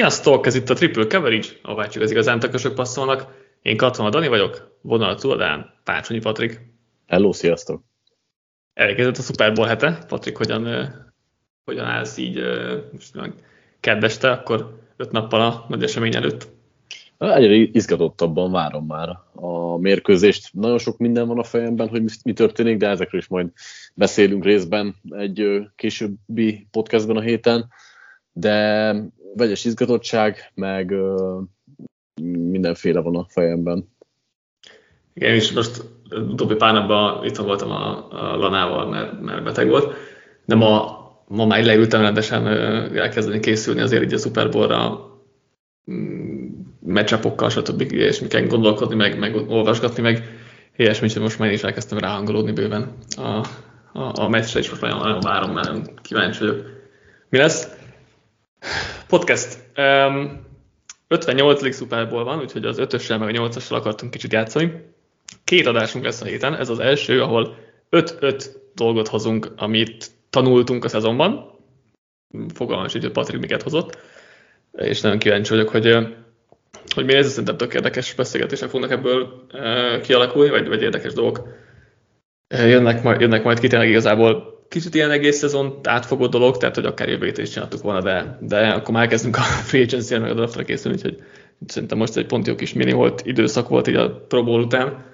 Sziasztok, ez itt a Triple Coverage, ahová csak az igazán tökösök passzolnak. Én Katona Dani vagyok, vonal túladán Pácsonyi Patrik. Hello, sziasztok! Elkezdett a Super Bowl hete. Patrik, hogyan, hogyan állsz így most kedveste, akkor öt nappal a nagy esemény előtt? Egyre izgatottabban várom már a mérkőzést. Nagyon sok minden van a fejemben, hogy mi történik, de ezekről is majd beszélünk részben egy későbbi podcastban a héten. De vegyes izgatottság, meg mindenféle van a fejemben. Igen, és most utóbbi pár napban itt voltam a, a Lanával, mert, mert beteg volt, de ma, ma már leültem rendesen elkezdeni készülni azért így a Super Bowl-ra mm, meccsapokkal, stb. és kell gondolkodni, meg, meg olvasgatni, meg ilyesmi, hogy most már is elkezdtem ráhangolódni bőven a, a, a meccsre, és most nagyon, nagyon várom, mert kíváncsi vagyok. Mi lesz? Podcast. Um, 58. Super Bowl van, úgyhogy az 5-össel meg a 8-assal akartunk kicsit játszani. Két adásunk lesz a héten, ez az első, ahol 5-5 dolgot hozunk, amit tanultunk a szezonban. Fogalmam hogy Patrik miket hozott, és nagyon kíváncsi vagyok, hogy, hogy mi ez, szerintem tök érdekes beszélgetések fognak ebből kialakulni, vagy, vagy érdekes dolgok jönnek majd, jönnek majd ki tényleg igazából kicsit ilyen egész szezon átfogó dolog, tehát hogy akár jövő is csináltuk volna, de, de akkor már elkezdünk a free agency meg a draftra készülni, úgyhogy szerintem most egy pont jó kis mini volt, időszak volt így a Pro Bowl után,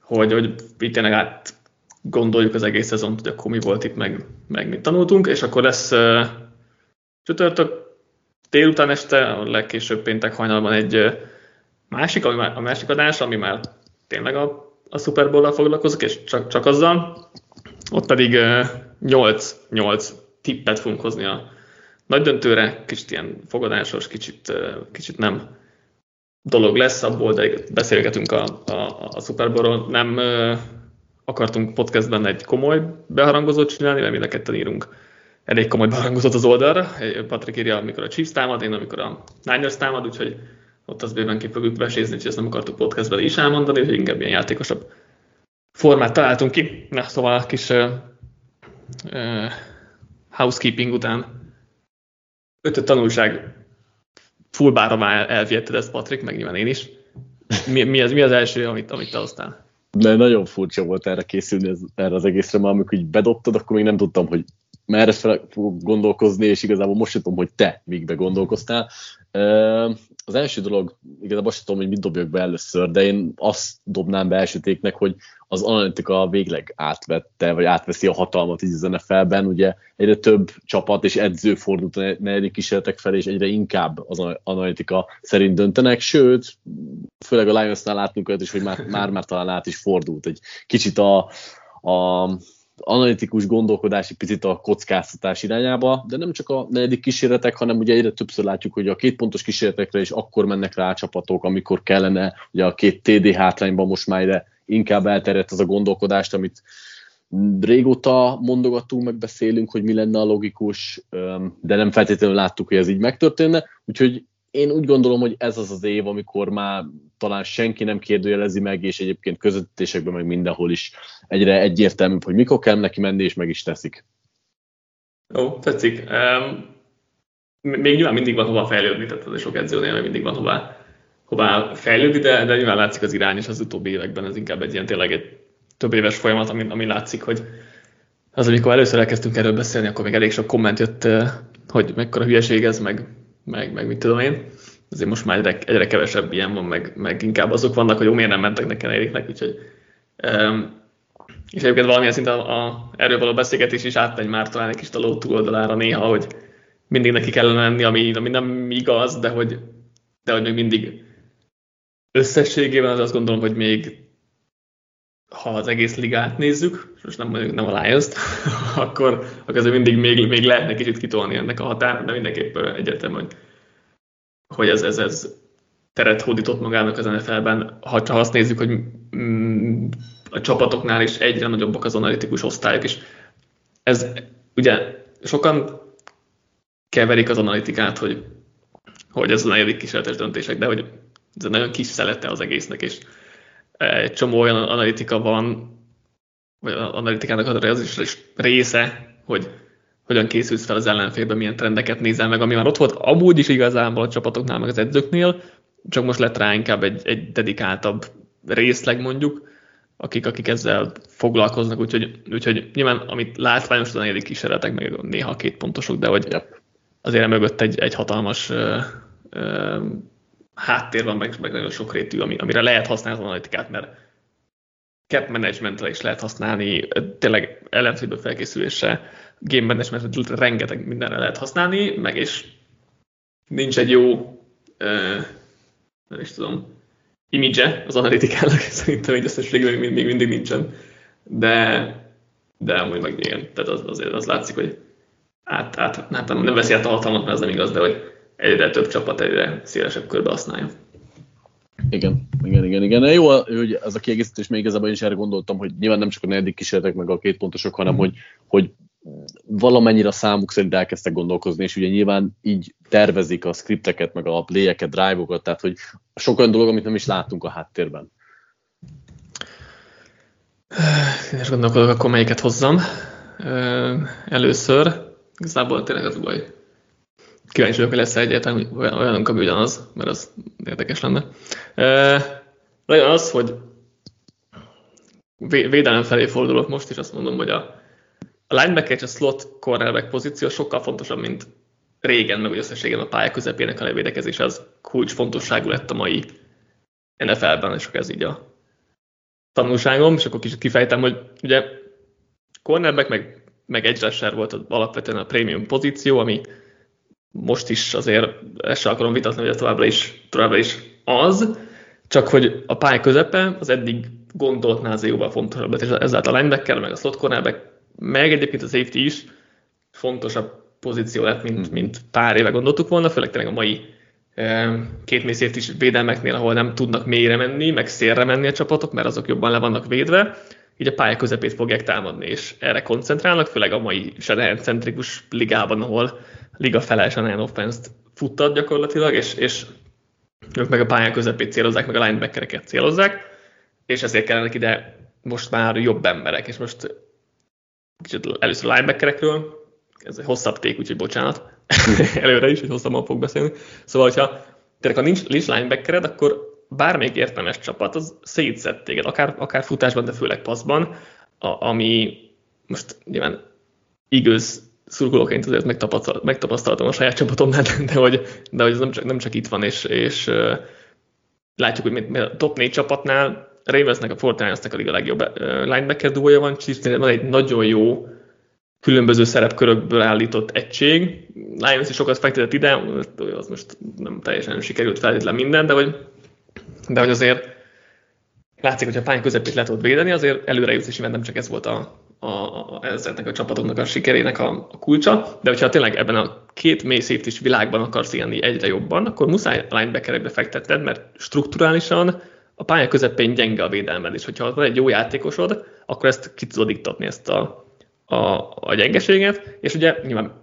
hogy, hogy itt tényleg át gondoljuk az egész szezont, hogy akkor mi volt itt, meg, meg mit tanultunk, és akkor lesz uh, csütörtök délután este, a legkésőbb péntek hajnalban egy uh, másik, ami már, a másik adás, ami már tényleg a, a Super Bowl-al foglalkozik, és csak, csak azzal. Ott pedig uh, 8-8 tippet fogunk hozni a nagy döntőre, kicsit ilyen fogadásos, kicsit, kicsit nem dolog lesz abból, de beszélgetünk a, a, a Super Bowl-ról. Nem akartunk podcastben egy komoly beharangozót csinálni, mert mind a ketten írunk elég komoly beharangozót az oldalra. Patrik írja, amikor a Chiefs támad, én amikor a Niners támad, úgyhogy ott az bőven ki fogjuk vesézni, és ezt nem akartuk podcastben is elmondani, hogy inkább ilyen játékosabb formát találtunk ki. Na, szóval kis uh, housekeeping után ötöt tanulság fullbára el, elvihetted ezt, Patrik, meg nyilván én is. Mi, mi, az, mi az első, amit, amit te hoztál? De nagyon furcsa volt erre készülni, ez, erre az egészre, mert amikor így bedobtad, akkor még nem tudtam, hogy merre fogok gondolkozni, és igazából most tudom, hogy te mikbe gondolkoztál. Az első dolog, igazából azt tudom, hogy mit dobjak be először, de én azt dobnám be első téknek, hogy az analitika végleg átvette, vagy átveszi a hatalmat így az NFL-ben, ugye egyre több csapat és edző fordult a negyedik kísérletek felé, és egyre inkább az analitika szerint döntenek, sőt, főleg a Lionsnál látnunk olyat is, hogy már, már, már talán át is fordult. Egy kicsit a, a analitikus gondolkodás egy picit a kockáztatás irányába, de nem csak a negyedik kísérletek, hanem ugye egyre többször látjuk, hogy a két pontos kísérletekre is akkor mennek rá a csapatok, amikor kellene, ugye a két TD hátrányban most már egyre inkább elterjedt az a gondolkodást, amit régóta mondogatunk, meg beszélünk, hogy mi lenne a logikus, de nem feltétlenül láttuk, hogy ez így megtörténne, úgyhogy én úgy gondolom, hogy ez az az év, amikor már talán senki nem kérdőjelezi meg, és egyébként közvetítésekben meg mindenhol is egyre egyértelmű, hogy mikor kell neki menni, és meg is teszik. Jó, tetszik. Um, még nyilván mindig van hova fejlődni, tehát az sok edzőnél mindig van hova, hova fejlődni, de, de nyilván látszik az irány, és az utóbbi években ez inkább egy ilyen tényleg egy több éves folyamat, ami, ami látszik, hogy az, amikor először elkezdtünk erről beszélni, akkor még elég sok komment jött, hogy mekkora hülyeség ez, meg meg, meg mit tudom én. Azért most már egyre, egyre kevesebb ilyen van, meg, meg inkább azok vannak, hogy jó, miért nem mentek nekem Eriknek, úgyhogy um, és egyébként valamilyen szinten a, a, erről való beszélgetés is átmegy már talán egy kis a ló túloldalára néha, hogy mindig neki kellene lenni, ami, ami nem igaz, de hogy, de hogy még mindig összességében az azt gondolom, hogy még ha az egész ligát nézzük, most nem, nem a lions akkor, akkor azért mindig még, még lehetne kicsit kitolni ennek a határ, de mindenképp egyértelmű, hogy, hogy ez, ez, ez teret hódított magának az NFL-ben, ha csak azt nézzük, hogy mm, a csapatoknál is egyre nagyobbak az analitikus osztályok, és ez ugye sokan keverik az analitikát, hogy, hogy ez a negyedik kísérletes döntések, de hogy ez egy nagyon kis szelete az egésznek, és egy csomó olyan analitika van, vagy analitikának az is része, hogy hogyan készülsz fel az ellenfélben, milyen trendeket nézel meg, ami már ott volt amúgy is igazából a csapatoknál, meg az edzőknél, csak most lett rá inkább egy, egy dedikáltabb részleg mondjuk, akik, akik ezzel foglalkoznak, úgyhogy, úgyhogy nyilván amit látványosan a negyedik kísérletek, meg néha két pontosok, de hogy yep. azért mögött egy, egy hatalmas ö, ö, háttér van, meg, meg nagyon sok rétű, ami, amire lehet használni az analitikát, mert cap managementre is lehet használni, tényleg ellenfélből felkészülésre, game management rengeteg mindenre lehet használni, meg is nincs egy jó, uh, nem is tudom, image az analitikának, szerintem egy összességében még, még mindig nincsen, de, de amúgy meg igen, tehát az, azért az látszik, hogy át, át, hát nem veszi át a hatalmat, mert ez nem igaz, de hogy egyre több csapat egyre szélesebb körbe használja. Igen, igen, igen, igen. Jó, hogy ez a kiegészítés még igazából én is erre gondoltam, hogy nyilván nem csak a negyedik kísérletek meg a két pontosok, hanem hogy, hogy valamennyire a számuk szerint elkezdtek gondolkozni, és ugye nyilván így tervezik a skripteket, meg a playeket, drive-okat, tehát hogy sok olyan dolog, amit nem is látunk a háttérben. Én is gondolkodok, akkor melyiket hozzam. Először, igazából tényleg az baj. Kíváncsi vagyok, hogy lesz egyáltalán olyanunk, ami ugyanaz, mert az érdekes lenne. Legyen az, hogy védelem felé fordulok most, és azt mondom, hogy a a linebacker és a slot cornerback pozíció sokkal fontosabb, mint régen, meg összességében a pálya közepének a levédekezés az kulcsfontosságú lett a mai NFL-ben, és ez így a tanulságom, és akkor kicsit kifejtem, hogy ugye cornerback meg, meg rusher volt alapvetően a prémium pozíció, ami most is azért ezt sem akarom vitatni, hogy továbbra is, továbbra is az, csak hogy a pálya közepe az eddig gondoltnál azért jóval fontosabb lett, és ezáltal a linebacker, meg a slot cornerback meg egyébként a safety is fontosabb pozíció lett, mint, hmm. mint pár éve gondoltuk volna, főleg tényleg a mai két mély is védelmeknél, ahol nem tudnak mélyre menni, meg szélre menni a csapatok, mert azok jobban le vannak védve, így a pálya közepét fogják támadni, és erre koncentrálnak, főleg a mai Shanahan-centrikus ligában, ahol liga fele Shanahan offense-t futtat gyakorlatilag, és, és ők meg a pálya közepét célozzák, meg a linebackereket célozzák, és ezért kellenek ide most már jobb emberek, és most kicsit először linebackerekről, ez egy hosszabb ték, úgyhogy bocsánat, előre is, hogy hosszabban fog beszélni. Szóval, hogyha tényleg, ha nincs, nincs linebackered, akkor bármelyik értelmes csapat, az szétszed téged, akár, akár futásban, de főleg passzban, a, ami most nyilván igaz szurkolóként azért megtapasztaltam a saját csapatomnál, de hogy, de hogy ez nem csak, nem csak itt van, és, és uh, látjuk, hogy a top 4 csapatnál Ravensnek, a Fortnite-nek a liga legjobb linebacker duója van, Chiefsnél van egy nagyon jó különböző szerepkörökből állított egység. Lions is sokat fektetett ide, az most nem teljesen sikerült feltétlen minden, de hogy, de hogy azért látszik, hogy a pályán közepét le tudod védeni, azért előre jutsz, és nem csak ez volt a, a, a, ezeknek a csapatoknak a sikerének a, a kulcsa, de hogyha tényleg ebben a két mély is világban akarsz élni egyre jobban, akkor muszáj linebackerekbe fektetted, mert strukturálisan a pálya közepén gyenge a védelmed, és hogyha van egy jó játékosod, akkor ezt ki tudod iktatni, ezt a, a, a gyengeséget, és ugye nyilván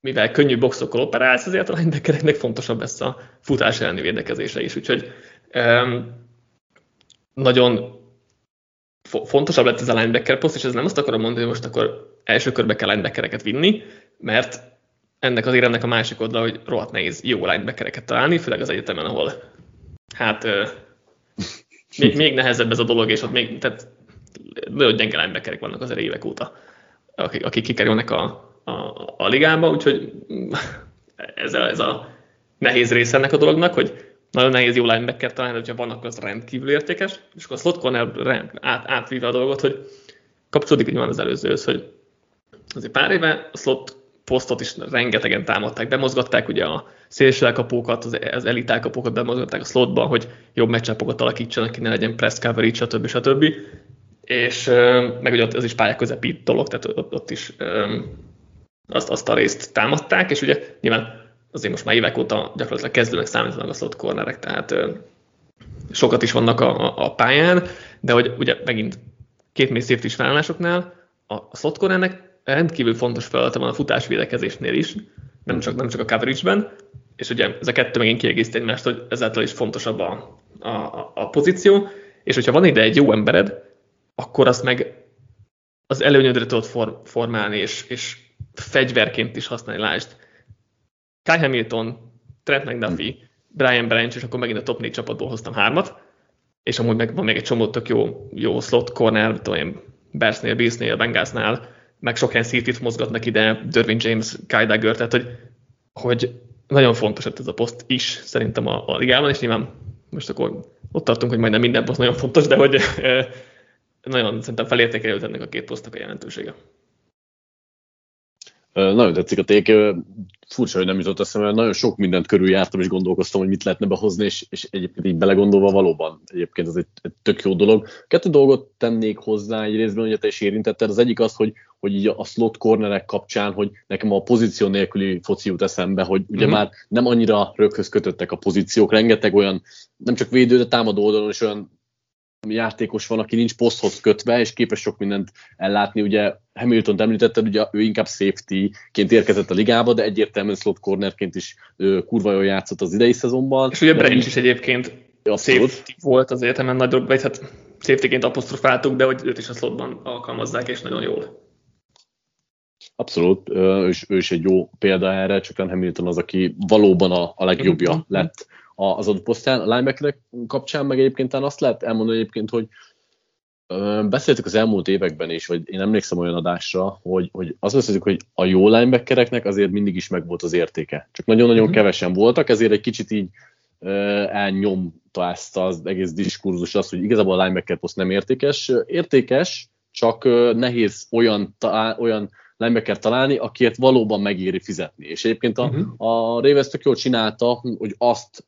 mivel könnyű boxokkal operálsz, ezért a linebackereknek fontosabb lesz a futás elleni védekezése is, úgyhogy um, nagyon fontosabb lett ez a linebacker poszt, és ez nem azt akarom mondani, hogy most akkor első körbe kell linebackereket vinni, mert ennek az éremnek a másik oldala, hogy rohadt nehéz jó linebackereket találni, főleg az egyetemen, ahol hát még, még nehezebb ez a dolog, és ott még, tehát nagyon gyenge linebackerek vannak az évek óta, akik, akik kikerülnek a, a, a ligába, úgyhogy ez a, ez a nehéz része ennek a dolognak, hogy nagyon nehéz jó linebacker találni, hogyha van, akkor az rendkívül értékes, és akkor a slot corner át, átvíve a dolgot, hogy kapcsolódik nyilván az előzőhöz, hogy azért pár éve a slot posztot is rengetegen támadták, bemozgatták ugye a szélső elkapókat, az, az elit bemozgatták a slotba, hogy jobb meccsapokat alakítsanak ki, ne legyen press coverage, stb. stb. És meg ugye az is pályák közepít dolog, tehát ott, ott is azt, azt a részt támadták, és ugye nyilván azért most már évek óta gyakorlatilag kezdőnek számítanak a slot cornerek, tehát sokat is vannak a, a pályán, de hogy ugye megint két mély safety felállásoknál a slot cornernek rendkívül fontos feladata van a futásvédekezésnél is, nem csak, nem csak a coverage-ben, és ugye ez a kettő megint kiegészít egymást, hogy ezáltal is fontosabb a, a, a pozíció, és hogyha van ide egy jó embered, akkor azt meg az előnyödre tudod for, formálni, és, és fegyverként is használni, lásd. Kai Hamilton, Trent McDuffie, Brian Branch, és akkor megint a top 4 csapatból hoztam hármat, és amúgy meg van még egy csomó tök jó, jó slot corner, tudom én, Bersnél, Beaslesnél, Bengalsnál, meg sok ilyen szítit mozgatnak ide, Derwin James, Kai Dagger, tehát hogy, hogy nagyon fontos ez a poszt is szerintem a, a ligában, és nyilván most akkor ott tartunk, hogy majdnem minden poszt nagyon fontos, de hogy nagyon szerintem felértékelődött ennek a két posztnak a jelentősége. Nagyon tetszik a ték. Furcsa, hogy nem jutott eszembe, nagyon sok mindent körüljártam, és gondolkoztam, hogy mit lehetne behozni, és, és egyébként így belegondolva valóban egyébként ez egy, egy tök jó dolog. Kettő dolgot tennék hozzá egy részben, hogy te is érintetted. Az egyik az, hogy, hogy így a slot cornerek kapcsán, hogy nekem a pozíció nélküli foci jut eszembe, hogy ugye mm-hmm. már nem annyira röghöz kötöttek a pozíciók, rengeteg olyan, nem csak védő, de támadó oldalon is olyan játékos van, aki nincs poszthoz kötve, és képes sok mindent ellátni. Ugye Hamilton említetted, ugye ő inkább safety-ként érkezett a ligába, de egyértelműen slot cornerként is ő, kurva jól játszott az idei szezonban. És ugye Branch is egyébként Abszolút. safety volt az egyetemen nagy, vagy hát safety-ként apostrofáltuk, de hogy őt is a slotban alkalmazzák, és nagyon jól. Abszolút, ő is, ő is egy jó példa erre, csak Hamilton az, aki valóban a, a legjobbja mm-hmm. lett az adott posztján. A linebackerek kapcsán meg egyébként azt lehet elmondani egyébként, hogy beszéltük az elmúlt években is, vagy én emlékszem olyan adásra, hogy, hogy azt beszéltük, hogy a jó linebackereknek azért mindig is megvolt az értéke. Csak nagyon-nagyon uh-huh. kevesen voltak, ezért egy kicsit így elnyomta ezt az egész diskurzus az, hogy igazából a linebacker poszt nem értékes. Értékes, csak nehéz olyan, olyan linebacker találni, akiért valóban megéri fizetni. És egyébként a, uh-huh. a Ravens tök jól csinálta, hogy azt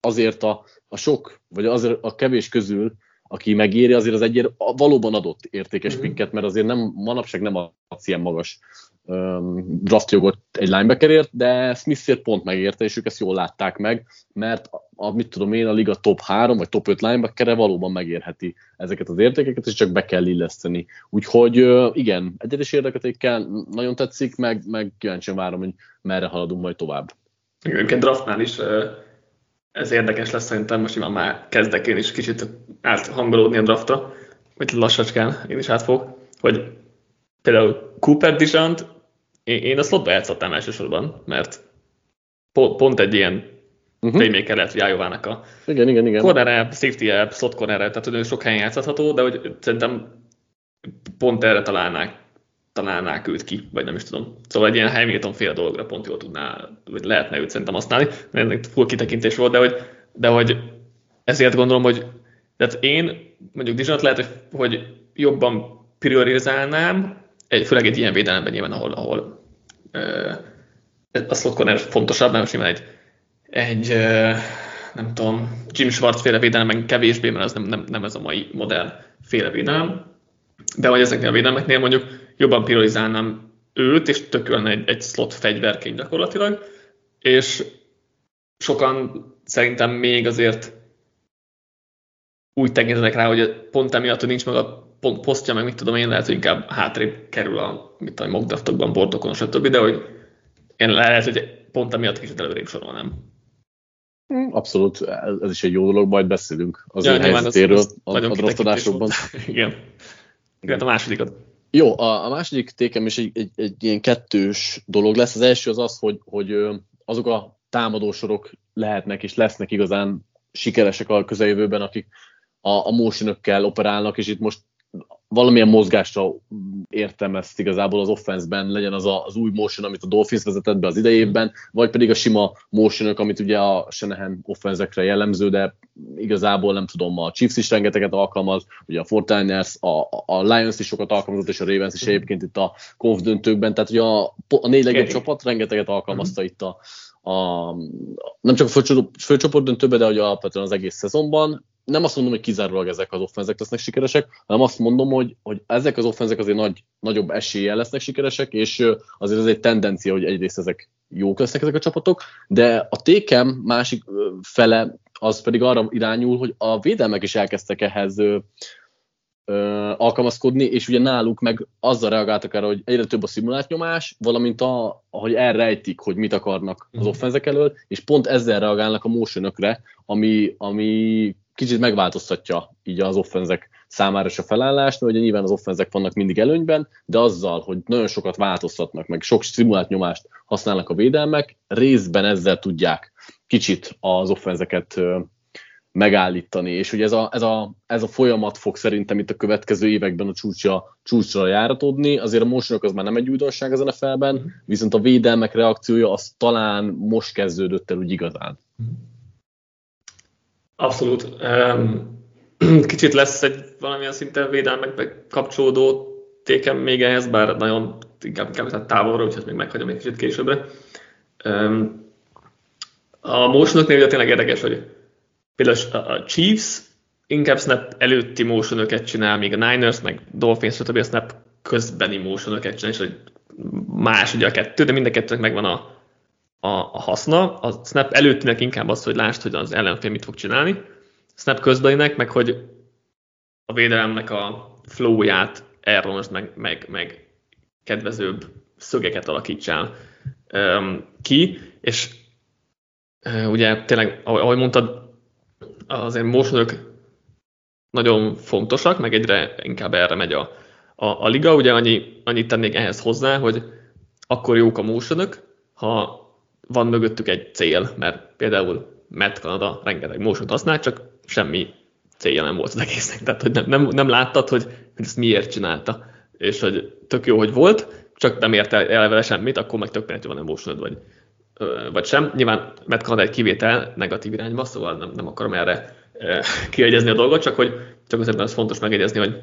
azért a, a sok, vagy azért a kevés közül, aki megéri, azért az egy valóban adott értékes mm-hmm. pikket, mert azért nem, manapság nem adsz ilyen magas um, draftjogot egy linebackerért, de Smithért pont megérte, és ők ezt jól látták meg, mert a, mit tudom én, a liga top 3 vagy top 5 linebackere valóban megérheti ezeket az értékeket, és csak be kell illeszteni. Úgyhogy uh, igen, egyes érdeketékkel nagyon tetszik, meg, meg kíváncsian várom, hogy merre haladunk majd tovább. Igen, draftnál is uh ez érdekes lesz szerintem, most nyilván már kezdek én is kicsit áthangolódni a draftra, hogy lassacskán én is átfog, hogy például Cooper Dijant én a slotba játszottam elsősorban, mert pont egy ilyen uh-huh. playmaker lehet, hogy Ájovának a igen, igen, igen. corner safety app, slot corner tehát hogy sok helyen játszható, de hogy szerintem pont erre találnák találnák őt ki, vagy nem is tudom. Szóval egy ilyen Hamilton fél dologra pont jól tudná, vagy lehetne őt szerintem használni, mert ennek full kitekintés volt, de hogy, de hogy ezért gondolom, hogy tehát én mondjuk Dijonot lehet, hogy, hogy jobban priorizálnám, egy, főleg egy ilyen védelemben nyilván, ahol, ahol a slot corner fontosabb, mert most nyilván egy, egy ö, nem tudom, Jim Schwartz féle védelemben kevésbé, mert az nem, nem, nem ez a mai modern féle védelem, de hogy ezeknél a védelmeknél mondjuk jobban priorizálnám őt, és tökölne egy, egy slot fegyverként gyakorlatilag, és sokan szerintem még azért úgy tekintenek rá, hogy pont emiatt, hogy nincs meg a posztja, meg mit tudom én, lehet, hogy inkább hátrébb kerül a, mit tudom, mogdaftokban, bordokon, stb., de hogy én lehet, hogy pont emiatt kicsit előrébb sorolnám. Abszolút, ez is egy jó dolog, majd beszélünk az ja, ő helyzetéről a, a draftadásokban. Igen. Igen, a másodikat. Jó, a, a második tékem is egy, egy, egy ilyen kettős dolog lesz. Az első az az, hogy, hogy azok a támadósorok lehetnek és lesznek igazán sikeresek a közeljövőben, akik a, a motionökkel operálnak, és itt most valamilyen mozgásra értem ezt igazából az offenszben, legyen az a, az új motion, amit a Dolphins vezetett be az idejében, vagy pedig a sima motionok, amit ugye a Shanahan offenzekre jellemző, de igazából nem tudom, a Chiefs is rengeteget alkalmaz, ugye a Fortiners, a, a Lions is sokat alkalmazott, és a Ravens is egyébként itt a konf döntőkben, tehát ugye a, a négy legjobb csapat rengeteget alkalmazta itt a, a, nem csak a főcsoport döntőben, de ugye alapvetően az egész szezonban, nem azt mondom, hogy kizárólag ezek az offenzek lesznek sikeresek, hanem azt mondom, hogy, hogy ezek az offenzek azért nagy, nagyobb eséllyel lesznek sikeresek, és azért ez egy tendencia, hogy egyrészt ezek jók lesznek ezek a csapatok, de a tékem másik fele az pedig arra irányul, hogy a védelmek is elkezdtek ehhez ö, ö, alkalmazkodni, és ugye náluk meg azzal reagáltak erre, hogy egyre több a szimulált nyomás, valamint a, ahogy elrejtik, hogy mit akarnak az mhm. offenzek elől, és pont ezzel reagálnak a motionökre, ami, ami kicsit megváltoztatja így az offenzek számára is a felállást, mert ugye nyilván az offenzek vannak mindig előnyben, de azzal, hogy nagyon sokat változtatnak, meg sok szimulált nyomást használnak a védelmek, részben ezzel tudják kicsit az offenzeket megállítani, és hogy ez a, ez, a, ez a folyamat fog szerintem itt a következő években a csúcsra, csúcsra járatódni, azért a motionok az már nem egy újdonság ezen a felben, viszont a védelmek reakciója az talán most kezdődött el úgy igazán. Abszolút. Kicsit lesz egy valamilyen szinten védelmekbe kapcsolódó tékem még ehhez, bár nagyon inkább, inkább távolra, úgyhogy még meghagyom egy kicsit későbbre. A motionoknél ugye tényleg érdekes, hogy például a Chiefs inkább snap előtti motionokat csinál, míg a Niners, meg Dolphins, stb. a snap közbeni motionokat csinál, és hogy más ugye a kettő, de mind a kettőnek megvan a, a, a haszna. A snap előttinek inkább az, hogy lásd, hogy az ellenfél mit fog csinálni. Snap közbeninek, meg hogy a védelemnek a flowját elronosd, meg, meg, meg kedvezőbb szögeket alakítsál um, ki, és uh, ugye tényleg, ahogy mondtad, azért motionok nagyon fontosak, meg egyre inkább erre megy a, a, a liga. Ugye annyi, annyit tennék ehhez hozzá, hogy akkor jók a motionok, ha van mögöttük egy cél, mert például Matt Canada rengeteg motion használ, csak semmi célja nem volt az egésznek. Tehát, hogy nem, nem, nem láttad, hogy, hogy ezt miért csinálta. És hogy tök jó, hogy volt, csak nem ért el, el vele semmit, akkor meg tök van emotionod, vagy, vagy sem. Nyilván Matt Canada egy kivétel negatív irányba, szóval nem, nem akarom erre kiegyezni a dolgot, csak hogy csak azért az fontos megegyezni, hogy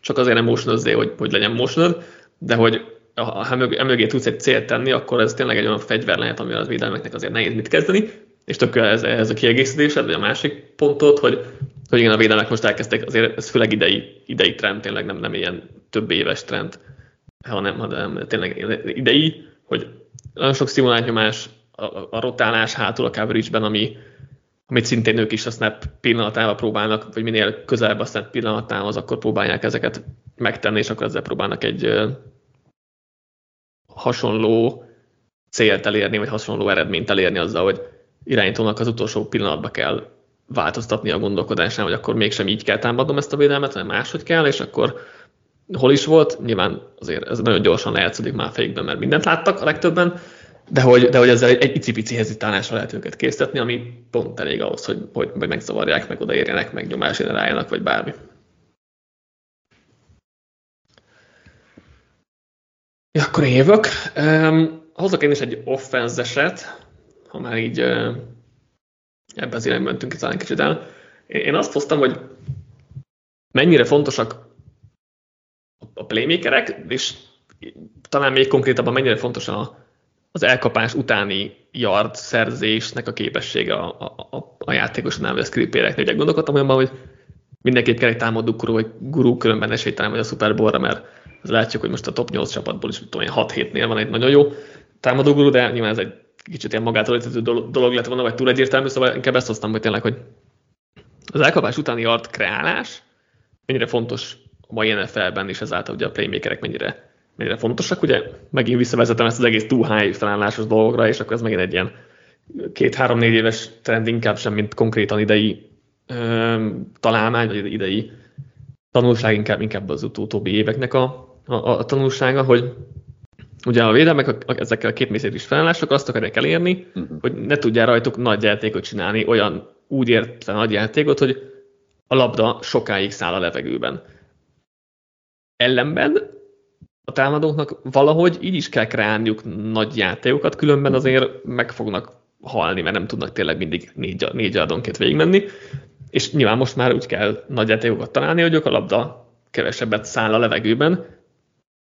csak azért nem motion hogy, hogy legyen motion de hogy ha emögé tudsz egy célt tenni, akkor ez tényleg egy olyan fegyver lehet, amivel az védelmeknek azért nehéz mit kezdeni, és tök ez, ez a kiegészítésed, vagy a másik pontot, hogy, hogy igen, a védelmek most elkezdtek, azért ez főleg idei, idei trend, tényleg nem, nem ilyen több éves trend, hanem, hanem tényleg idei, hogy nagyon sok szimulált nyomás, a, a rotálás hátul a coverage-ben, ami, amit szintén ők is a snap pillanatával próbálnak, vagy minél közelebb a snap pillanatához, akkor próbálják ezeket megtenni, és akkor ezzel próbálnak egy hasonló célt elérni, vagy hasonló eredményt elérni azzal, hogy irányítónak az utolsó pillanatban kell változtatni a gondolkodásán, hogy akkor mégsem így kell támadnom ezt a védelmet, hanem máshogy kell, és akkor hol is volt, nyilván azért ez nagyon gyorsan lejátszódik már fejükben, mert mindent láttak a legtöbben, de hogy, de hogy ezzel egy, egy icipici hezitálásra lehet őket készíteni, ami pont elég ahhoz, hogy, hogy meg megzavarják, meg odaérjenek, meg nyomás generáljanak, vagy bármi. Ja, akkor jövök. Um, hozok én is egy offenzeset, ha már így uh, ebben az irányban mentünk talán kicsit el. Én, azt hoztam, hogy mennyire fontosak a playmakerek, és talán még konkrétabban mennyire fontos a, az elkapás utáni yard szerzésnek a képessége a, a, a, a játékosnál, vagy a scriptéreknél. Ugye gondolkodtam olyanban, hogy mindenképp kell egy támadó guru, vagy guru különben esélytelen vagy a Super mert látjuk, hogy most a top 8 csapatból is tudom 6-7-nél van egy nagyon jó támadó guru, de nyilván ez egy kicsit ilyen magától értető dolog lett volna, vagy túl egyértelmű, szóval inkább ezt hoztam, hogy tényleg, hogy az elkapás utáni yard kreálás mennyire fontos a mai NFL-ben, és ezáltal ugye a playmakerek mennyire mennyire fontosak. Ugye megint visszavezetem ezt az egész too high felállásos dolgokra, és akkor ez megint egy ilyen két-három-négy éves trend inkább sem, mint konkrétan idei ö, találmány, vagy idei tanulság, inkább, inkább az utóbbi éveknek a, a, a tanulsága, hogy ugye a védelmek a, a, ezekkel a két is felállások azt akarják elérni, uh-huh. hogy ne tudják rajtuk nagy játékot csinálni, olyan úgy értve nagy játékot, hogy a labda sokáig száll a levegőben. Ellenben a támadóknak valahogy így is kell kreálniuk nagy játékokat, különben azért meg fognak halni, mert nem tudnak tényleg mindig négy, négy adonként végigmenni. És nyilván most már úgy kell nagy játékokat találni, hogy a labda kevesebbet száll a levegőben.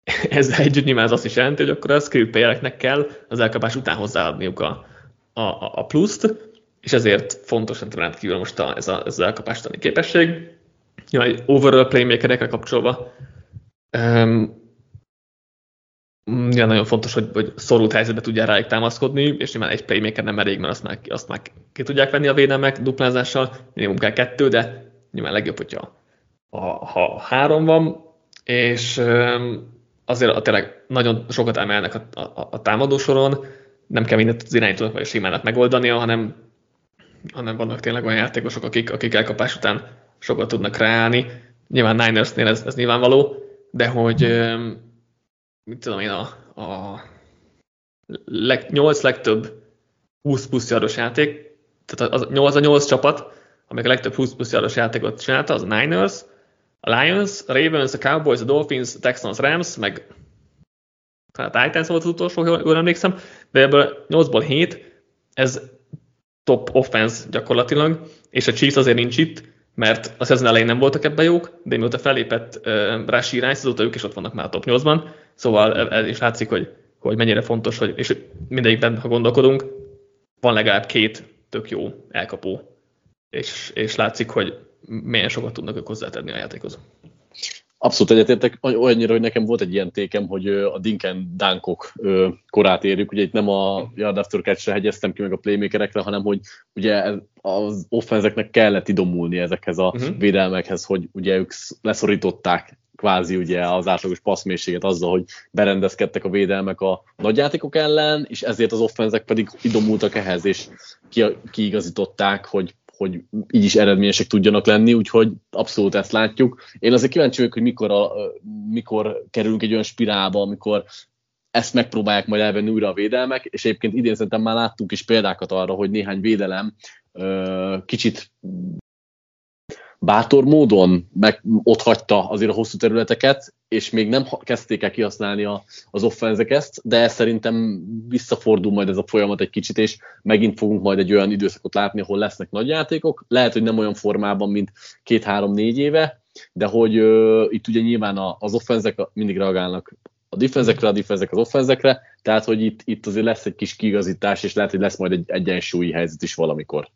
Ezzel együtt nyilván ez azt is jelenti, hogy akkor a script kell az elkapás után hozzáadniuk a, a, a pluszt, és ezért fontos rendkívül most a, ez, a, ez az elkapástani képesség. Nyilván overall playmakerekre kapcsolva um, Ja, nagyon fontos, hogy, hogy szorult helyzetbe tudja rájuk támaszkodni, és nyilván egy playmaker nem elég, mert azt már, azt már ki tudják venni a védelmek duplázással, minimum kell kettő, de nyilván legjobb, hogyha ha, ha három van, és azért tényleg nagyon sokat emelnek a, a, a támadó soron, nem kell mindent az irányítónak vagy a simának megoldania, hanem hanem vannak tényleg olyan játékosok, akik, akik elkapás után sokat tudnak ráállni. Nyilván Ninersnél ez, ez nyilvánvaló, de hogy mit tudom én, a, a leg, 8 legtöbb 20 plusz yardos játék, tehát az 8 a 8 csapat, amelyik a legtöbb 20 plusz yardos játékot csinálta, az a Niners, a Lions, a Ravens, a Cowboys, a Dolphins, a Texans, Rams, meg a Titans volt az utolsó, jól emlékszem, de ebből 8-ból 7, ez top offense gyakorlatilag, és a Chiefs azért nincs itt, mert a szezon elején nem voltak ebben jók, de mióta felépett uh, Rashi Rice, azóta ők is ott vannak már a top 8-ban, szóval ez is látszik, hogy, hogy mennyire fontos, hogy, és mindegyikben, ha gondolkodunk, van legalább két tök jó elkapó, és, és látszik, hogy milyen sokat tudnak ők hozzátenni a játékhoz. Abszolút egyetértek, olyannyira, hogy nekem volt egy ilyen tékem, hogy a Dinken Dánkok korát érjük. Ugye itt nem a Yard After catch hegyeztem ki meg a playmakerekre, hanem hogy ugye az offenzeknek kellett idomulni ezekhez a uh-huh. védelmekhez, hogy ugye ők leszorították kvázi ugye az átlagos passzmészséget azzal, hogy berendezkedtek a védelmek a nagyjátékok ellen, és ezért az offenzek pedig idomultak ehhez, és kiigazították, hogy hogy így is eredményesek tudjanak lenni, úgyhogy abszolút ezt látjuk. Én azért kíváncsi vagyok, hogy mikor, a, mikor kerülünk egy olyan spirálba, amikor ezt megpróbálják majd elvenni újra a védelmek, és egyébként idén szerintem már láttunk is példákat arra, hogy néhány védelem kicsit bátor módon meg ott hagyta azért a hosszú területeket, és még nem kezdték el kihasználni a, az offenzek ezt, de szerintem visszafordul majd ez a folyamat egy kicsit, és megint fogunk majd egy olyan időszakot látni, ahol lesznek nagy játékok, lehet, hogy nem olyan formában, mint két-három-négy éve, de hogy uh, itt ugye nyilván a, az offenzek mindig reagálnak a defenzekre, a defenzek az offenzekre, tehát hogy itt, itt azért lesz egy kis kigazítás, és lehet, hogy lesz majd egy egyensúlyi helyzet is valamikor.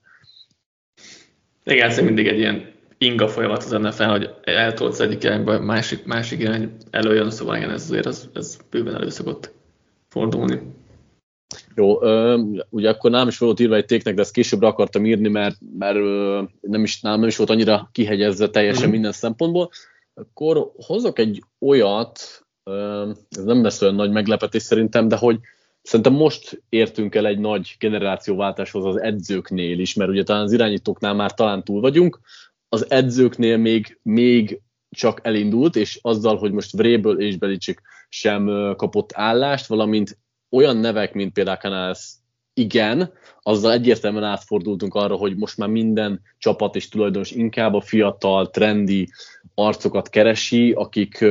Igen, ez mindig egy ilyen inga folyamat az NFL, hogy eltolsz egyik irányba, másik, másik irány előjön, szóval igen, ez azért ez, ez bőven elő szokott fordulni. Jó, ugye akkor nem is volt írva egy téknek, de ezt későbbre akartam írni, mert, mert nem, is, nem, nem is volt annyira kihegyezve teljesen mm. minden szempontból. Akkor hozok egy olyat, ez nem lesz olyan nagy meglepetés szerintem, de hogy Szerintem most értünk el egy nagy generációváltáshoz az edzőknél is, mert ugye talán az irányítóknál már talán túl vagyunk, az edzőknél még, még csak elindult, és azzal, hogy most Vréből és Belicik sem kapott állást, valamint olyan nevek, mint például Canales, igen, azzal egyértelműen átfordultunk arra, hogy most már minden csapat és tulajdonos inkább a fiatal, trendi arcokat keresi, akik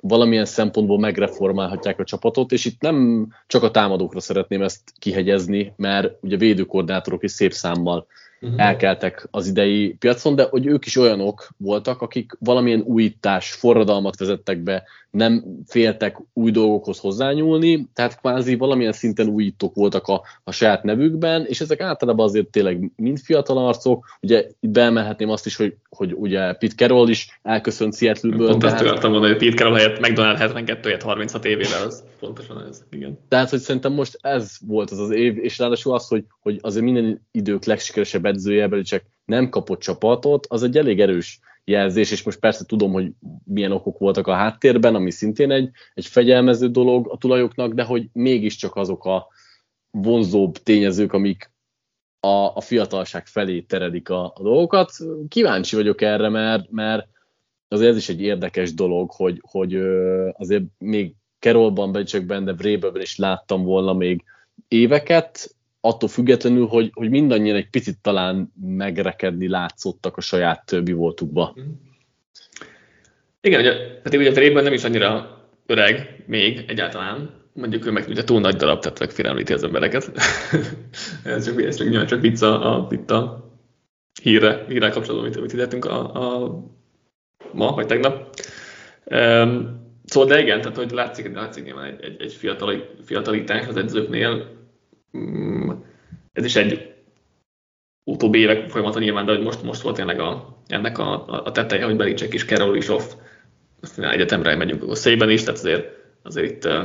valamilyen szempontból megreformálhatják a csapatot, és itt nem csak a támadókra szeretném ezt kihegyezni, mert ugye védőkoordinátorok is szép számmal uh-huh. elkeltek az idei piacon, de hogy ők is olyanok voltak, akik valamilyen újítás, forradalmat vezettek be, nem féltek új dolgokhoz hozzányúlni, tehát kvázi valamilyen szinten újítók voltak a, a saját nevükben, és ezek általában azért tényleg mind fiatal arcok, ugye itt beemelhetném azt is, hogy, hogy ugye Pete Carroll is elköszönt Seattle-ből. Pont ezt akartam mondani, hogy Pete Carroll helyett McDonald 72 36 évével, az pontosan ez, igen. Tehát, hogy szerintem most ez volt az az év, és ráadásul az, hogy, hogy azért minden idők legsikeresebb edzője, csak nem kapott csapatot, az egy elég erős jelzés, és most persze tudom, hogy milyen okok voltak a háttérben, ami szintén egy, egy fegyelmező dolog a tulajoknak, de hogy mégiscsak azok a vonzóbb tényezők, amik a, a fiatalság felé teredik a, a dolgokat. Kíváncsi vagyok erre, mert, mert azért ez is egy érdekes dolog, hogy, hogy azért még Kerolban, Becsökben, de Vrébelben is láttam volna még éveket, attól függetlenül, hogy, hogy mindannyian egy picit talán megrekedni látszottak a saját többi voltukba. Mhm. Igen, ugye, pedig ugye Drében nem is annyira öreg még egyáltalán, mondjuk ő meg ugye túl nagy darab, tehát megfélemlíti az embereket. ez csak, ez csak, csak vicc a, a, itt a hírre, hírre kapcsolatban, amit, amit a, a, ma, vagy tegnap. Um, szóval, de igen, tehát hogy látszik, látszik nyilván egy, egy, egy fiatal, fiatalítás az edzőknél, Mm, ez is egy utóbbi évek folyamata nyilván, de hogy most, most volt tényleg a, ennek a, a teteje, hogy Belicek is, Carroll is off, aztán egyetemre megyünk a szében is, tehát azért, azért itt uh,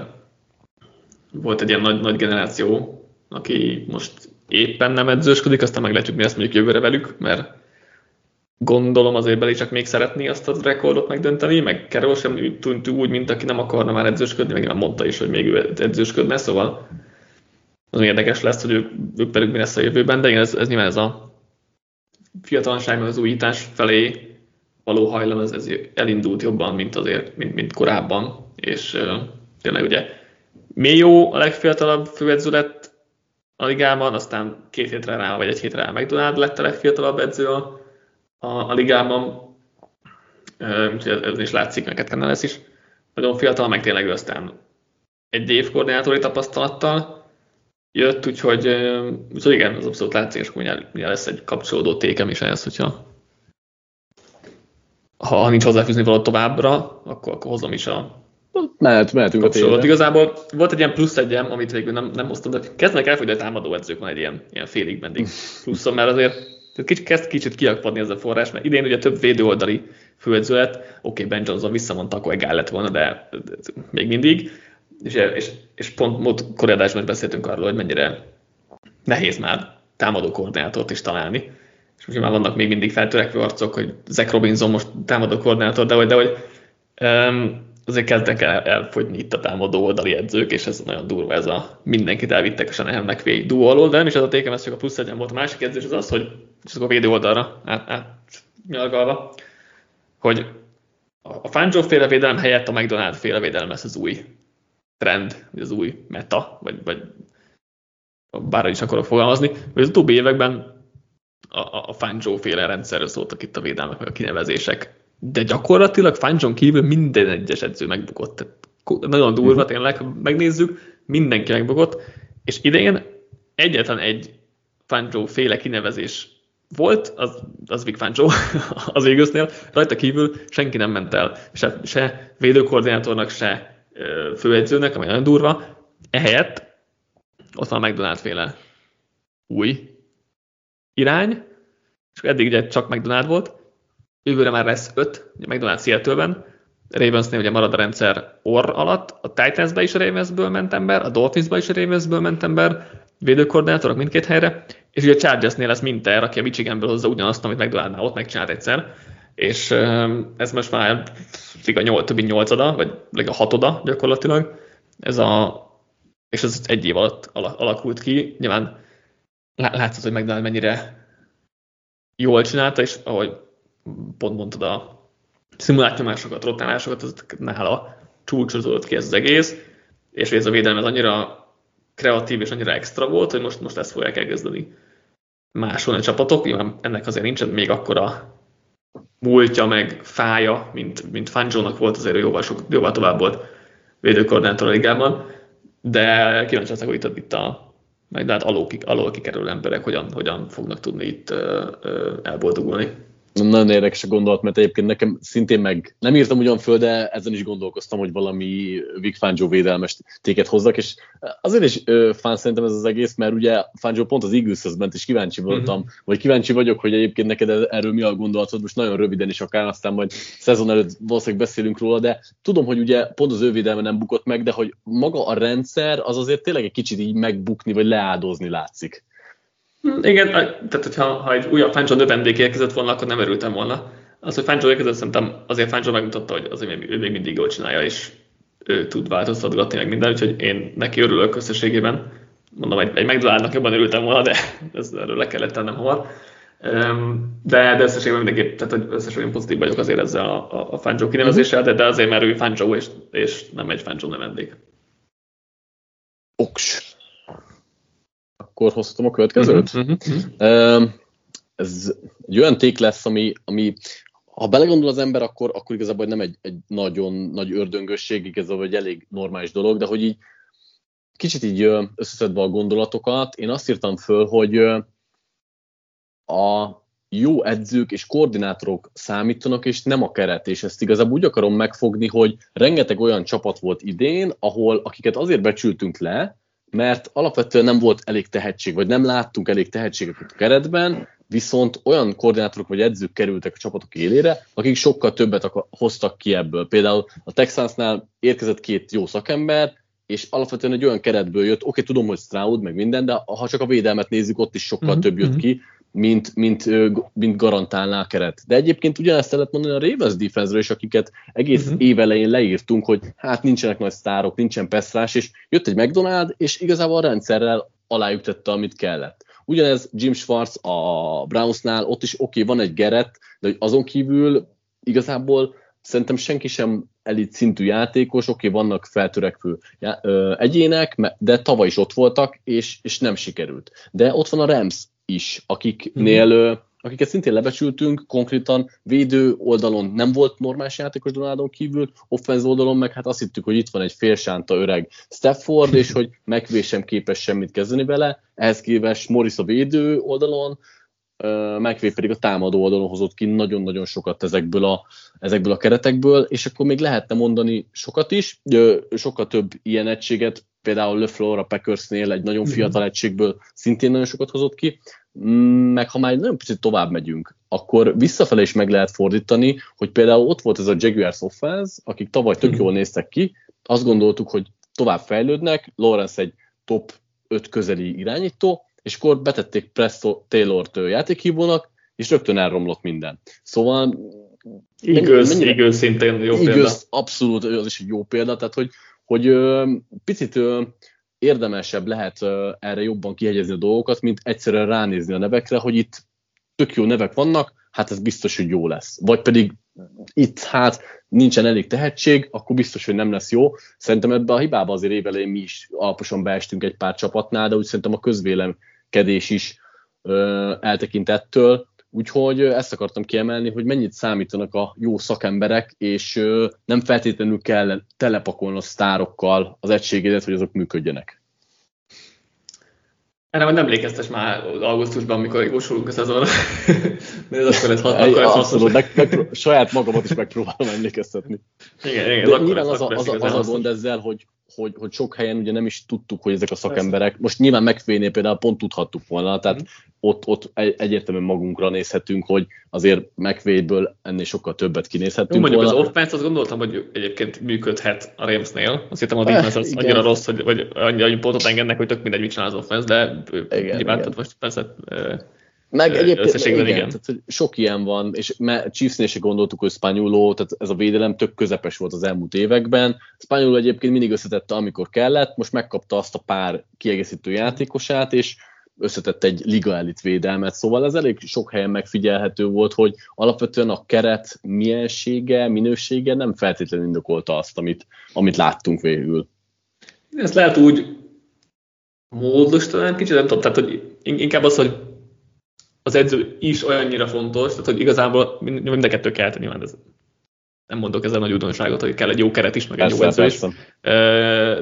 volt egy ilyen nagy, nagy generáció, aki most éppen nem edzősködik, aztán meglátjuk, mi azt mondjuk jövőre velük, mert gondolom azért Beli csak még szeretné azt a rekordot megdönteni, meg Carroll sem tűnt úgy, mint aki nem akarna már edzősködni, meg nem mondta is, hogy még ő edzősködne, szóval az érdekes lesz, hogy ők, ők pedig mi lesz a jövőben, de igen, ez, ez nyilván ez a fiatalságban az újítás felé való hajlam, ez, ez elindult jobban, mint azért, mint, mint korábban, és uh, tényleg ugye Mélyó a legfiatalabb főedző lett a ligában, aztán két hétre rá, vagy egy hétre rá McDonald lett a legfiatalabb edző a, a, a ligában, úgyhogy ez is látszik, neked lesz is. Nagyon fiatal, meg tényleg aztán egy év koordinátori tapasztalattal jött, úgyhogy, úgyhogy igen, az abszolút látszik, és mindjárt lesz egy kapcsolódó tékem is ehhez, hogyha ha nincs hozzáfűzni való továbbra, akkor, akkor hozom is a Mehet, mehetünk a tényleg. Igazából volt egy ilyen plusz egyem, amit végül nem, nem hoztam, de kezdenek elfogyni a támadó edzők, van egy ilyen, ilyen félig meddig pluszom, mert azért kicsit, kezd kicsit kiakpadni ez a forrás, mert idén ugye több védőoldali főedző lett, oké, okay, Ben Johnson visszamondta, akkor egál lett volna, de még mindig, és, és, és pont múlt korábban is beszéltünk arról, hogy mennyire nehéz már támadó koordinátort is találni, és most már vannak még mindig feltörekvő arcok, hogy Zach Robinson most támadó koordinátor, de hogy, de hogy um, azért kezdek el, elfogyni itt a támadó oldali edzők, és ez nagyon durva, ez a mindenkit elvittek a Shanahan McVay duo alól, de nem is ez a tékem, ez csak a plusz egyen volt. A másik edzés az az, hogy csak a védő oldalra át, át hogy a Fangio féle védelem helyett a McDonald féle védelem lesz az új trend, vagy az új meta, vagy, vagy bárhogy is akarok fogalmazni, hogy az utóbbi években a, a, Fangio féle rendszerről szóltak itt a védelmek, meg a kinevezések de gyakorlatilag Fanjon kívül minden egyes edző megbukott. Nagyon durva mhm. tényleg, ha megnézzük, mindenki megbukott, és idején egyetlen egy Fanjo féle kinevezés volt, az, az Vic Fanjo az Eaglesnél, rajta kívül senki nem ment el, se, se védőkoordinátornak, se főedzőnek, ami nagyon durva, ehelyett ott van a McDonald féle új irány, és eddig ugye csak McDonald volt, Jövőre már lesz öt, ugye McDonald's Seattle-ben, Ravensnél ugye marad a rendszer orr alatt, a Titansbe is a Ravensből ment ember, a Dolphinsba is a Ravensből ment ember, védőkoordinátorok mindkét helyre, és ugye a Chargersnél lesz Minter, aki a Michiganből hozza ugyanazt, amit McDonaldnál ott megcsinált egyszer, és ez most már a nyolc, többi nyolcada, vagy a hatoda gyakorlatilag, ez a, és ez egy év alatt alakult ki, nyilván látszott, hogy McDonald mennyire jól csinálta, és ahogy pont mondtad a szimulált rotálásokat, az nála csúcsosodott ki ez az egész, és ez a védelem ez annyira kreatív és annyira extra volt, hogy most, most ezt fogják elkezdeni másolni a csapatok. Nyilván ennek azért nincsen még akkora múltja, meg fája, mint, mint Fanjo-nak volt, azért jóval, sok, jóval tovább volt védőkoordinátor a ligában, de kíváncsi leszek, hogy itt, itt a meg lehet alól, alól kikerülő emberek hogyan, hogyan fognak tudni itt uh, uh, elboldogulni. Nagyon érdekes a gondolat, mert egyébként nekem szintén meg nem írtam ugyan föl, de ezen is gondolkoztam, hogy valami Vic Fangio védelmes téket hozzak, és azért is ö, fán szerintem ez az egész, mert ugye Fangio pont az Eagleshez ment, és kíváncsi mhm. voltam, uh-huh. vagy kíváncsi vagyok, hogy egyébként neked erről mi a gondolatod, most nagyon röviden is akár, aztán majd szezon előtt valószínűleg beszélünk róla, de tudom, hogy ugye pont az ő védelme nem bukott meg, de hogy maga a rendszer az azért tényleg egy kicsit így megbukni, vagy leáldozni látszik. Igen, tehát hogyha ha egy újabb Fangio növendék érkezett volna, akkor nem örültem volna. Az, hogy Fangio érkezett, szerintem azért Fangio megmutatta, hogy azért ő még mindig jól csinálja, és ő tud változtatgatni meg minden, úgyhogy én neki örülök összességében. Mondom, egy, egy McDonaldnak jobban örültem volna, de ez erről le kellett tennem hamar. De, de összességében mindenképp, tehát hogy összességében pozitív vagyok azért ezzel a, a, a Fangio kinevezéssel, de, de azért, mert ő Fangio és, és nem egy Fangio növendék. Oks akkor hozhatom a következőt. Uh-huh, uh-huh. Ez egy olyan ték lesz, ami, ami ha belegondol az ember, akkor, akkor igazából nem egy, egy nagyon nagy ördöngösség, igazából egy elég normális dolog, de hogy így kicsit így összeszedve a gondolatokat, én azt írtam föl, hogy a jó edzők és koordinátorok számítanak, és nem a keret, és ezt igazából úgy akarom megfogni, hogy rengeteg olyan csapat volt idén, ahol akiket azért becsültünk le, mert alapvetően nem volt elég tehetség, vagy nem láttunk elég tehetséget a keretben, viszont olyan koordinátorok vagy edzők kerültek a csapatok élére, akik sokkal többet hoztak ki ebből. Például a Texansnál érkezett két jó szakember, és alapvetően egy olyan keretből jött, oké, okay, tudom, hogy Stroud, meg minden, de ha csak a védelmet nézzük, ott is sokkal mm-hmm. több jött mhm. ki, mint, mint, mint garantálná a keret. De egyébként ugyanezt lehet mondani a Ravens defense is, akiket egész uh-huh. év elején leírtunk, hogy hát nincsenek nagy sztárok, nincsen pesszrás, és jött egy McDonald, és igazából a rendszerrel alájuk tette, amit kellett. Ugyanez Jim Schwartz a Brownsnál, ott is oké, okay, van egy Gerett, de azon kívül igazából szerintem senki sem elit szintű játékos, oké, okay, vannak feltörekvő já, ö, egyének, de tavaly is ott voltak, és, és nem sikerült. De ott van a Rams is, akiknél mm-hmm akiket szintén lebecsültünk, konkrétan védő oldalon nem volt normális játékos Donaldon kívül, offenz oldalon meg hát azt hittük, hogy itt van egy félsánta öreg Stafford, és hogy megvé sem képes semmit kezdeni vele, ehhez képest Morris a védő oldalon, megvé pedig a támadó oldalon hozott ki nagyon-nagyon sokat ezekből a, ezekből a keretekből, és akkor még lehetne mondani sokat is, sokkal több ilyen egységet, például LeFleur a Packersnél egy nagyon fiatal egységből szintén nagyon sokat hozott ki, meg ha már nagyon picit tovább megyünk, akkor visszafele is meg lehet fordítani, hogy például ott volt ez a Jaguars offense, akik tavaly tök jól néztek ki, azt gondoltuk, hogy tovább fejlődnek, Lawrence egy top 5 közeli irányító, és akkor betették Presto Taylor-t játékhívónak, és rögtön elromlott minden. Szóval Igaz, mennyire, igaz, szintén jó igaz, példa. abszolút, az is egy jó példa, tehát hogy, hogy ö, picit ö, érdemesebb lehet ö, erre jobban kihegyezni a dolgokat, mint egyszerűen ránézni a nevekre, hogy itt tök jó nevek vannak, hát ez biztos, hogy jó lesz. Vagy pedig itt hát nincsen elég tehetség, akkor biztos, hogy nem lesz jó. Szerintem ebbe a hibába azért évelején mi is alaposan beestünk egy pár csapatnál, de úgy szerintem a közvélemkedés is ö, eltekint ettől. Úgyhogy ezt akartam kiemelni, hogy mennyit számítanak a jó szakemberek, és nem feltétlenül kell telepakolni a sztárokkal az egységedet, hogy azok működjenek. Erre majd emlékeztes már augusztusban, amikor jósolunk a szezonra. De ez akkor ez, hat, akkor ez Abszolút, meg, meg, saját magamat is megpróbálom emlékeztetni. Igen, igen. De nyilván az, a, az, a, az a gond ezzel, hogy, hogy, hogy sok helyen ugye nem is tudtuk, hogy ezek a szakemberek, most nyilván megfénél például pont tudhattuk volna, tehát mm. ott, ott egyértelműen magunkra nézhetünk, hogy azért megvédből ennél sokkal többet kinézhetünk Jó, mondjuk volna. az offense, azt gondoltam, hogy egyébként működhet a Ramsnél. Azt hittem a defense az annyira rossz, hogy, vagy annyi, annyi pontot engednek, hogy tök mindegy, mit csinál az offense, de igen, nyilván, igen. most persze meg egyébként igen, igen. Tehát, hogy sok ilyen van, és Chiefsnél se gondoltuk, hogy Spanyoló, tehát ez a védelem tök közepes volt az elmúlt években. Spanyoló egyébként mindig összetette, amikor kellett, most megkapta azt a pár kiegészítő játékosát, és összetett egy liga elit védelmet, szóval ez elég sok helyen megfigyelhető volt, hogy alapvetően a keret miensége, minősége nem feltétlenül indokolta azt, amit, amit láttunk végül. Ezt lehet úgy módosítani, kicsit nem tudom, tehát hogy inkább az, hogy az edző is olyannyira fontos, tehát hogy igazából mind a kettő kell, nyilván ez, nem mondok ezzel nagy újdonságot, hogy kell egy jó keret is, meg egy persze, jó edző is.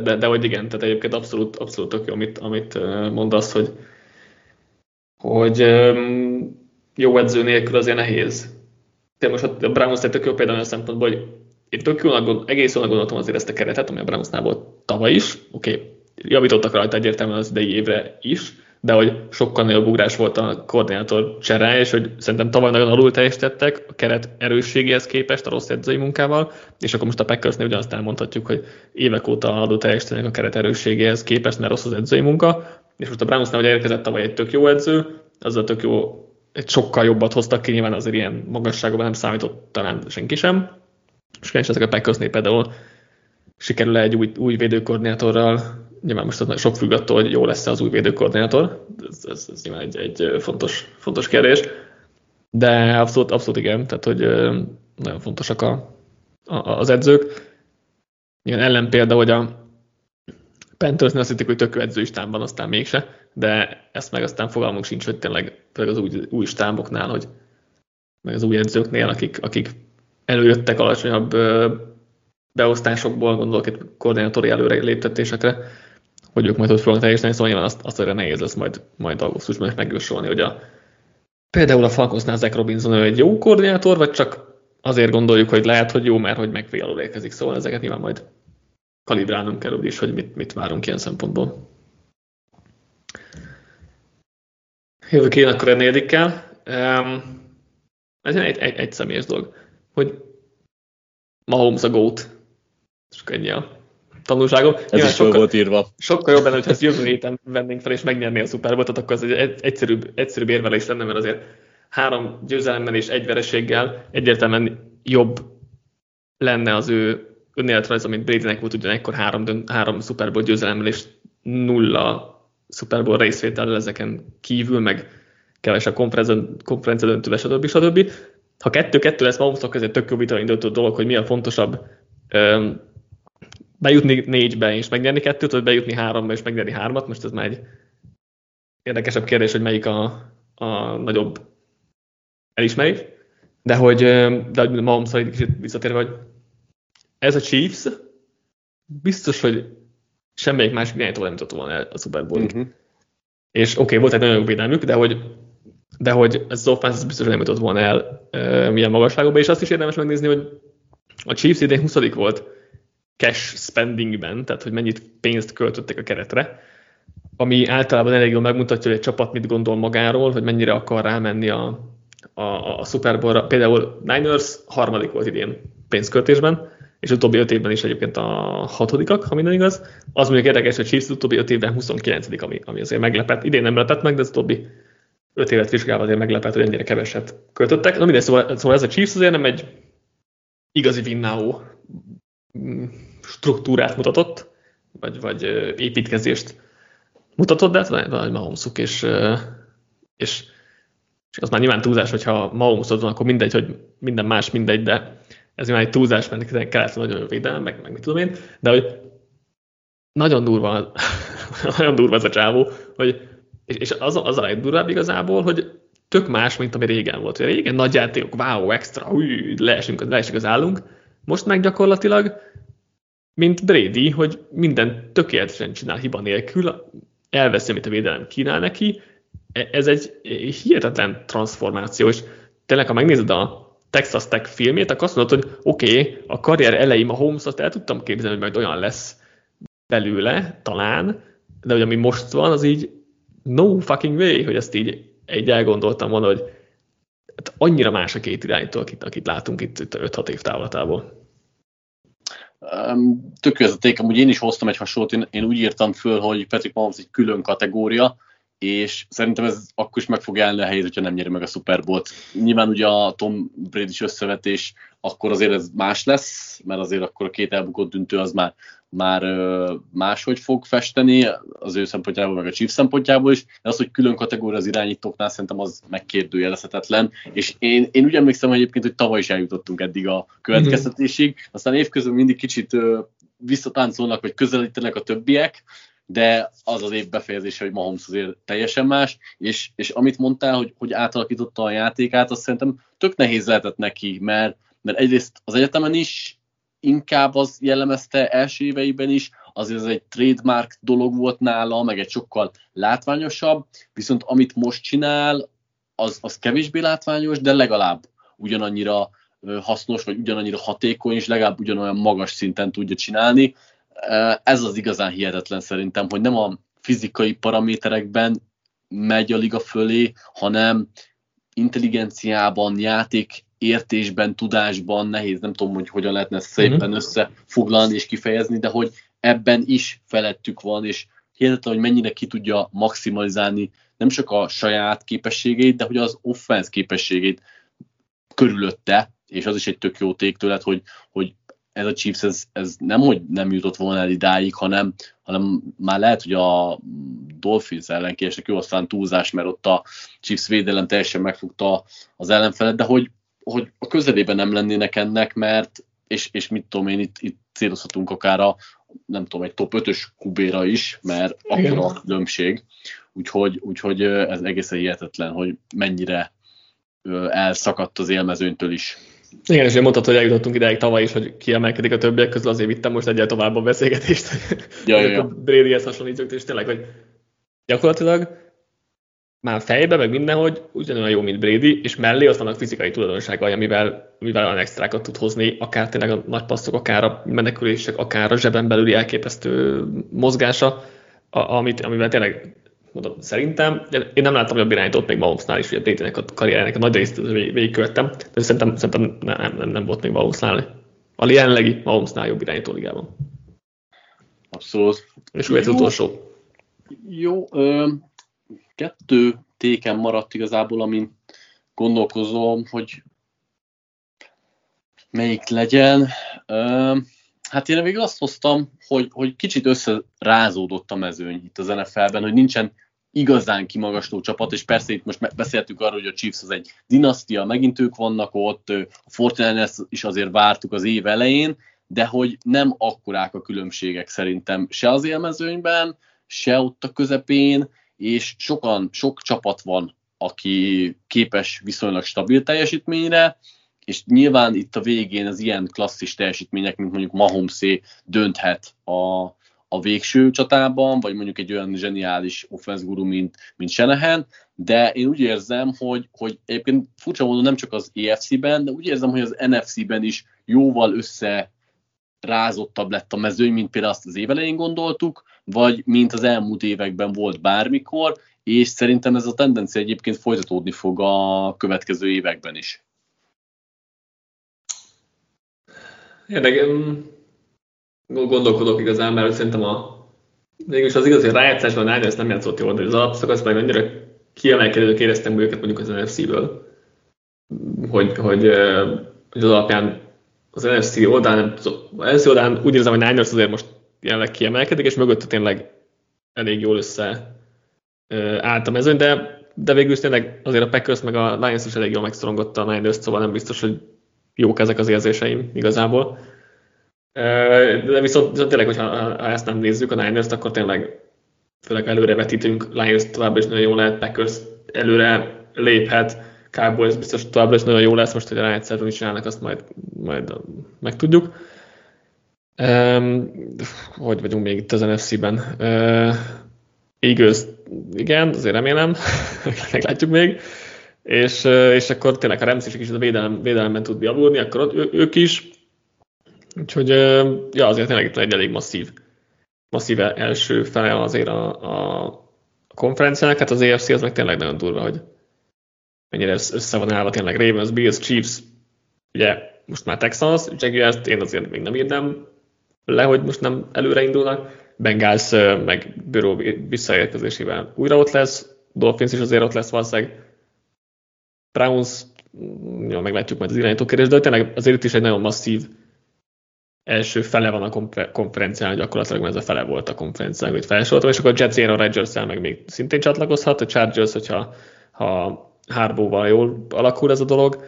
De, de hogy igen, tehát egyébként abszolút, abszolút tök jó, amit, amit mondasz, hogy, hogy jó edző nélkül azért nehéz. De most a Browns tök jó például a szempontból, hogy én tök jónak, egész jónak gondoltam azért ezt a keretet, ami a Brownsnál volt tavaly is. Oké, okay, javítottak rajta egyértelműen az idei évre is, de hogy sokkal nagyobb ugrás volt a koordinátor csere, és hogy szerintem tavaly nagyon alul teljesítettek a keret erősségéhez képest a rossz edzői munkával, és akkor most a Packersnél ugyanazt elmondhatjuk, hogy évek óta alul teljesítenek a keret erősségéhez képest, mert rossz az edzői munka, és most a Brownsnál, hogy érkezett tavaly egy tök jó edző, az a tök jó, egy sokkal jobbat hoztak ki, nyilván azért ilyen magasságban nem számított talán senki sem, és ezek a Packersnél például sikerül egy új, új védőkoordinátorral nyilván most sok függ attól, hogy jó lesz-e az új védőkoordinátor, ez, ez, ez nyilván egy, egy fontos, fontos kérdés, de abszolút, abszolút igen, tehát hogy nagyon fontosak a, a, az edzők. Igen, ellen példa, hogy a Panthersnél azt hitték, hogy tök edzői stámban, aztán mégse, de ezt meg aztán fogalmunk sincs, hogy tényleg az új, új stámboknál, hogy meg az új edzőknél, akik, akik előjöttek alacsonyabb beosztásokból, gondolok itt koordinátori előre léptetésekre, hogy ők majd ott fognak teljesíteni, szóval nyilván azt, azt erre nehéz lesz majd, majd augusztusban is megjósolni, hogy a, például a Falconsnál Zach Robinson ő egy jó koordinátor, vagy csak azért gondoljuk, hogy lehet, hogy jó, mert hogy megvé alul érkezik, szóval ezeket nyilván majd kalibrálnunk kell úgy is, hogy mit, mit várunk ilyen szempontból. Jövök én akkor a negyedikkel. Um, ez egy, egy, egy személyes dolog, hogy Mahomes a GOAT. Csak ennyi a tanulságom. Ez Nyilván is sokkal, volt írva. Sokkal jobb lenne, hogyha ezt jövő héten vennénk fel, és megnyerni a Super Bowl-ot, akkor az egy egyszerűbb, egyszerűbb érvelés lenne, mert azért három győzelemmel és egy vereséggel egyértelműen jobb lenne az ő önéletrajz, amit Bradynek volt ugyanekkor három, három Super Bowl győzelemmel és nulla Super Bowl részvétellel ezeken kívül, meg kevesebb konferencia döntőle, stb. stb. Ha kettő-kettő lesz Mahomesnak, ez egy tök jó vita indító dolog, hogy mi a fontosabb öm, bejutni négybe és megnyerni kettőt, vagy bejutni háromba és megnyerni hármat. Most ez már egy érdekesebb kérdés, hogy melyik a, a nagyobb elismerés. De hogy, de hogy Mahomes egy kicsit visszatérve, hogy ez a Chiefs biztos, hogy semmelyik másik irányító nem jutott volna el a Super Bowl. Uh-huh. És oké, okay, volt egy nagyon jó védelmük, de hogy, de hogy ez az offense biztos, hogy nem jutott volna el e, milyen magasságokba, és azt is érdemes megnézni, hogy a Chiefs idén 20 volt cash spendingben, tehát hogy mennyit pénzt költöttek a keretre, ami általában elég jól megmutatja, hogy egy csapat mit gondol magáról, hogy mennyire akar rámenni a, a, a Super Bowl-ra. Például Niners harmadik volt idén pénzköltésben, és utóbbi öt évben is egyébként a hatodikak, ha minden igaz. Az mondjuk érdekes, hogy Chiefs utóbbi öt évben 29 ami, ami azért meglepett. Idén nem lepett meg, de az utóbbi öt évet vizsgálva azért meglepett, hogy ennyire keveset költöttek. Na mindegy, szóval, szóval ez a Chiefs azért nem egy igazi vinnáó mm, struktúrát mutatott, vagy, vagy építkezést mutatott, de hát van egy és, és, és az már nyilván túlzás, hogyha Mahomesod van, akkor mindegy, hogy minden más mindegy, de ez már egy túlzás, mert kellett nagyon védelem, meg, meg mit tudom én, de hogy nagyon durva, nagyon durva ez a csávó, hogy, és, és az, az a legdurvább igazából, hogy tök más, mint ami régen volt. Hogy régen nagy játékok, wow, extra, új, leesünk, leesünk az állunk. Most meg gyakorlatilag, mint Brady, hogy minden tökéletesen csinál hiba nélkül, elveszi, amit a védelem kínál neki. E, ez egy hihetetlen transformáció, és tényleg, ha megnézed a Texas Tech filmét, akkor azt mondod, hogy oké, okay, a karrier elején a Holmes el tudtam képzelni, hogy majd olyan lesz belőle, talán, de hogy ami most van, az így no fucking way, hogy ezt így egy elgondoltam volna, hogy hát annyira más a két iránytól, akit, akit látunk itt, itt 5-6 év távlatából. Um, amúgy én is hoztam egy hasonlót, én, én úgy írtam föl, hogy Patrick Mahomes egy külön kategória, és szerintem ez akkor is meg fog állni a helyét, hogyha nem nyeri meg a Super Bowl-t. Nyilván ugye a Tom Brady-s összevetés, akkor azért ez más lesz, mert azért akkor a két elbukott döntő az már, már máshogy fog festeni, az ő szempontjából, meg a Chiefs szempontjából is, de az, hogy külön kategória az irányítóknál szerintem az megkérdőjelezhetetlen, és én, én úgy emlékszem egyébként, hogy tavaly is eljutottunk eddig a következtetésig, aztán évközben mindig kicsit visszatáncolnak, vagy közelítenek a többiek, de az az év befejezése, hogy Mahomes azért teljesen más, és, és amit mondtál, hogy, hogy átalakította a játékát, azt szerintem tök nehéz lehetett neki, mert, mert egyrészt az egyetemen is inkább az jellemezte első éveiben is, azért ez egy trademark dolog volt nála, meg egy sokkal látványosabb, viszont amit most csinál, az, az kevésbé látványos, de legalább ugyanannyira hasznos, vagy ugyanannyira hatékony, és legalább ugyanolyan magas szinten tudja csinálni. Ez az igazán hihetetlen szerintem, hogy nem a fizikai paraméterekben megy a liga fölé, hanem intelligenciában, játék értésben, tudásban, nehéz, nem tudom, hogy hogyan lehetne szépen mm-hmm. összefoglalni és kifejezni, de hogy ebben is felettük van, és hihetetlen, hogy mennyire ki tudja maximalizálni nem csak a saját képességét, de hogy az offense képességét körülötte, és az is egy tök jó ték tőled, hogy, hogy ez a Chiefs, ez, ez nem, hogy nem jutott volna el idáig, hanem, hanem már lehet, hogy a Dolphins ellen kiestek, jó, aztán túlzás, mert ott a Chiefs védelem teljesen megfogta az ellenfelet, de hogy, hogy a közelében nem lennének ennek, mert és, és mit tudom én, itt, itt célozhatunk akár a, nem tudom, egy top 5-ös kubéra is, mert akkor a különbség. Úgyhogy, úgyhogy ez egészen hihetetlen, hogy mennyire elszakadt az élmezőnytől is. Igen, és mondtad, hogy eljutottunk ideig tavaly is, hogy kiemelkedik a többiek közül, azért vittem most egyel tovább a beszélgetést. Ja, ja, ja. Bradyhez hasonlítjuk, és tényleg, hogy gyakorlatilag már fejbe, meg mindenhogy ugyanolyan jó, mint Brady, és mellé ott vannak fizikai tulajdonságai, amivel, amivel olyan extrákat tud hozni, akár tényleg a nagy passzok, akár a menekülések, akár a zseben belüli elképesztő mozgása, amit, amivel tényleg mondom, szerintem, én nem láttam jobb irányítót még Mahomesnál is, ugye Bradynek a karriernek a nagy részt végigkövettem, de szerintem, szerintem nem, nem, nem volt még Mahomesnál. A jelenlegi Mahomesnál jobb irányító ligában. Abszolút. És úgy az utolsó. Jó, ö, kettő téken maradt igazából, amin gondolkozom, hogy melyik legyen. Hát én végül azt hoztam, hogy, hogy kicsit összerázódott a mezőny itt az NFL-ben, hogy nincsen igazán kimagasló csapat, és persze itt most beszéltük arról, hogy a Chiefs az egy dinasztia, megint ők vannak ott, a Fortnite is azért vártuk az év elején, de hogy nem akkorák a különbségek szerintem se az élmezőnyben, se ott a közepén, és sokan, sok csapat van, aki képes viszonylag stabil teljesítményre, és nyilván itt a végén az ilyen klasszis teljesítmények, mint mondjuk Mahomesé dönthet a, a végső csatában, vagy mondjuk egy olyan zseniális offense guru, mint, mint Shanahan, de én úgy érzem, hogy, hogy egyébként furcsa módon nem csak az EFC-ben, de úgy érzem, hogy az NFC-ben is jóval össze rázottabb lett a mezőny, mint például azt az évelején gondoltuk, vagy mint az elmúlt években volt bármikor, és szerintem ez a tendencia egyébként folytatódni fog a következő években is. Érdekes, gondolkodok igazán, mert szerintem a mégis az igazi rájátszásban Niners nem játszott jól, de az alapszakaszban annyira kiemelkedők éreztem őket mondjuk az NFC-ből, hogy, hogy, hogy az alapján az NFC oldalán, az NFC oldalán úgy érzem, hogy Niners azért most jelenleg kiemelkedik, és mögött tényleg elég jól össze állt a mezőn, de, de végül is tényleg azért a Packers meg a Lions is elég jól megszorongotta a Niners, szóval nem biztos, hogy jók ezek az érzéseim igazából. De viszont, viszont tényleg, hogyha ha ezt nem nézzük a Niners-t, akkor tényleg főleg előre vetítünk, Lions továbbra is nagyon jó lehet, Packers előre léphet, Cowboys biztos továbbra is nagyon jó lesz, most, hogy a rájegyszerűen is csinálnak, azt majd, majd megtudjuk. Um, hogy vagyunk még itt az NFC-ben? Uh, Eagles, igen, azért remélem, meglátjuk még. És, és akkor tényleg a Rams is kicsit a védelem, védelemben tud javulni, akkor ő, ők is. Úgyhogy, ja, azért tényleg itt egy elég masszív, masszív első fele azért a, a konferenciának, hát az EFC az meg tényleg nagyon durva, hogy mennyire össze van állva tényleg Ravens, Bills, Chiefs, ugye most már Texans, Jaguars, én azért még nem írnám le, hogy most nem előre indulnak, Bengals meg Büró visszaérkezésével újra ott lesz, Dolphins is azért ott lesz valószínűleg, Browns, jó, meglátjuk majd az irányítókérés, de tényleg azért itt is egy nagyon masszív első fele van a konferencián, gyakorlatilag ez a fele volt a konferencián, amit felsoroltam, és akkor a Jets a rodgers meg még szintén csatlakozhat, a Chargers, hogyha ha Harbóval jól alakul ez a dolog,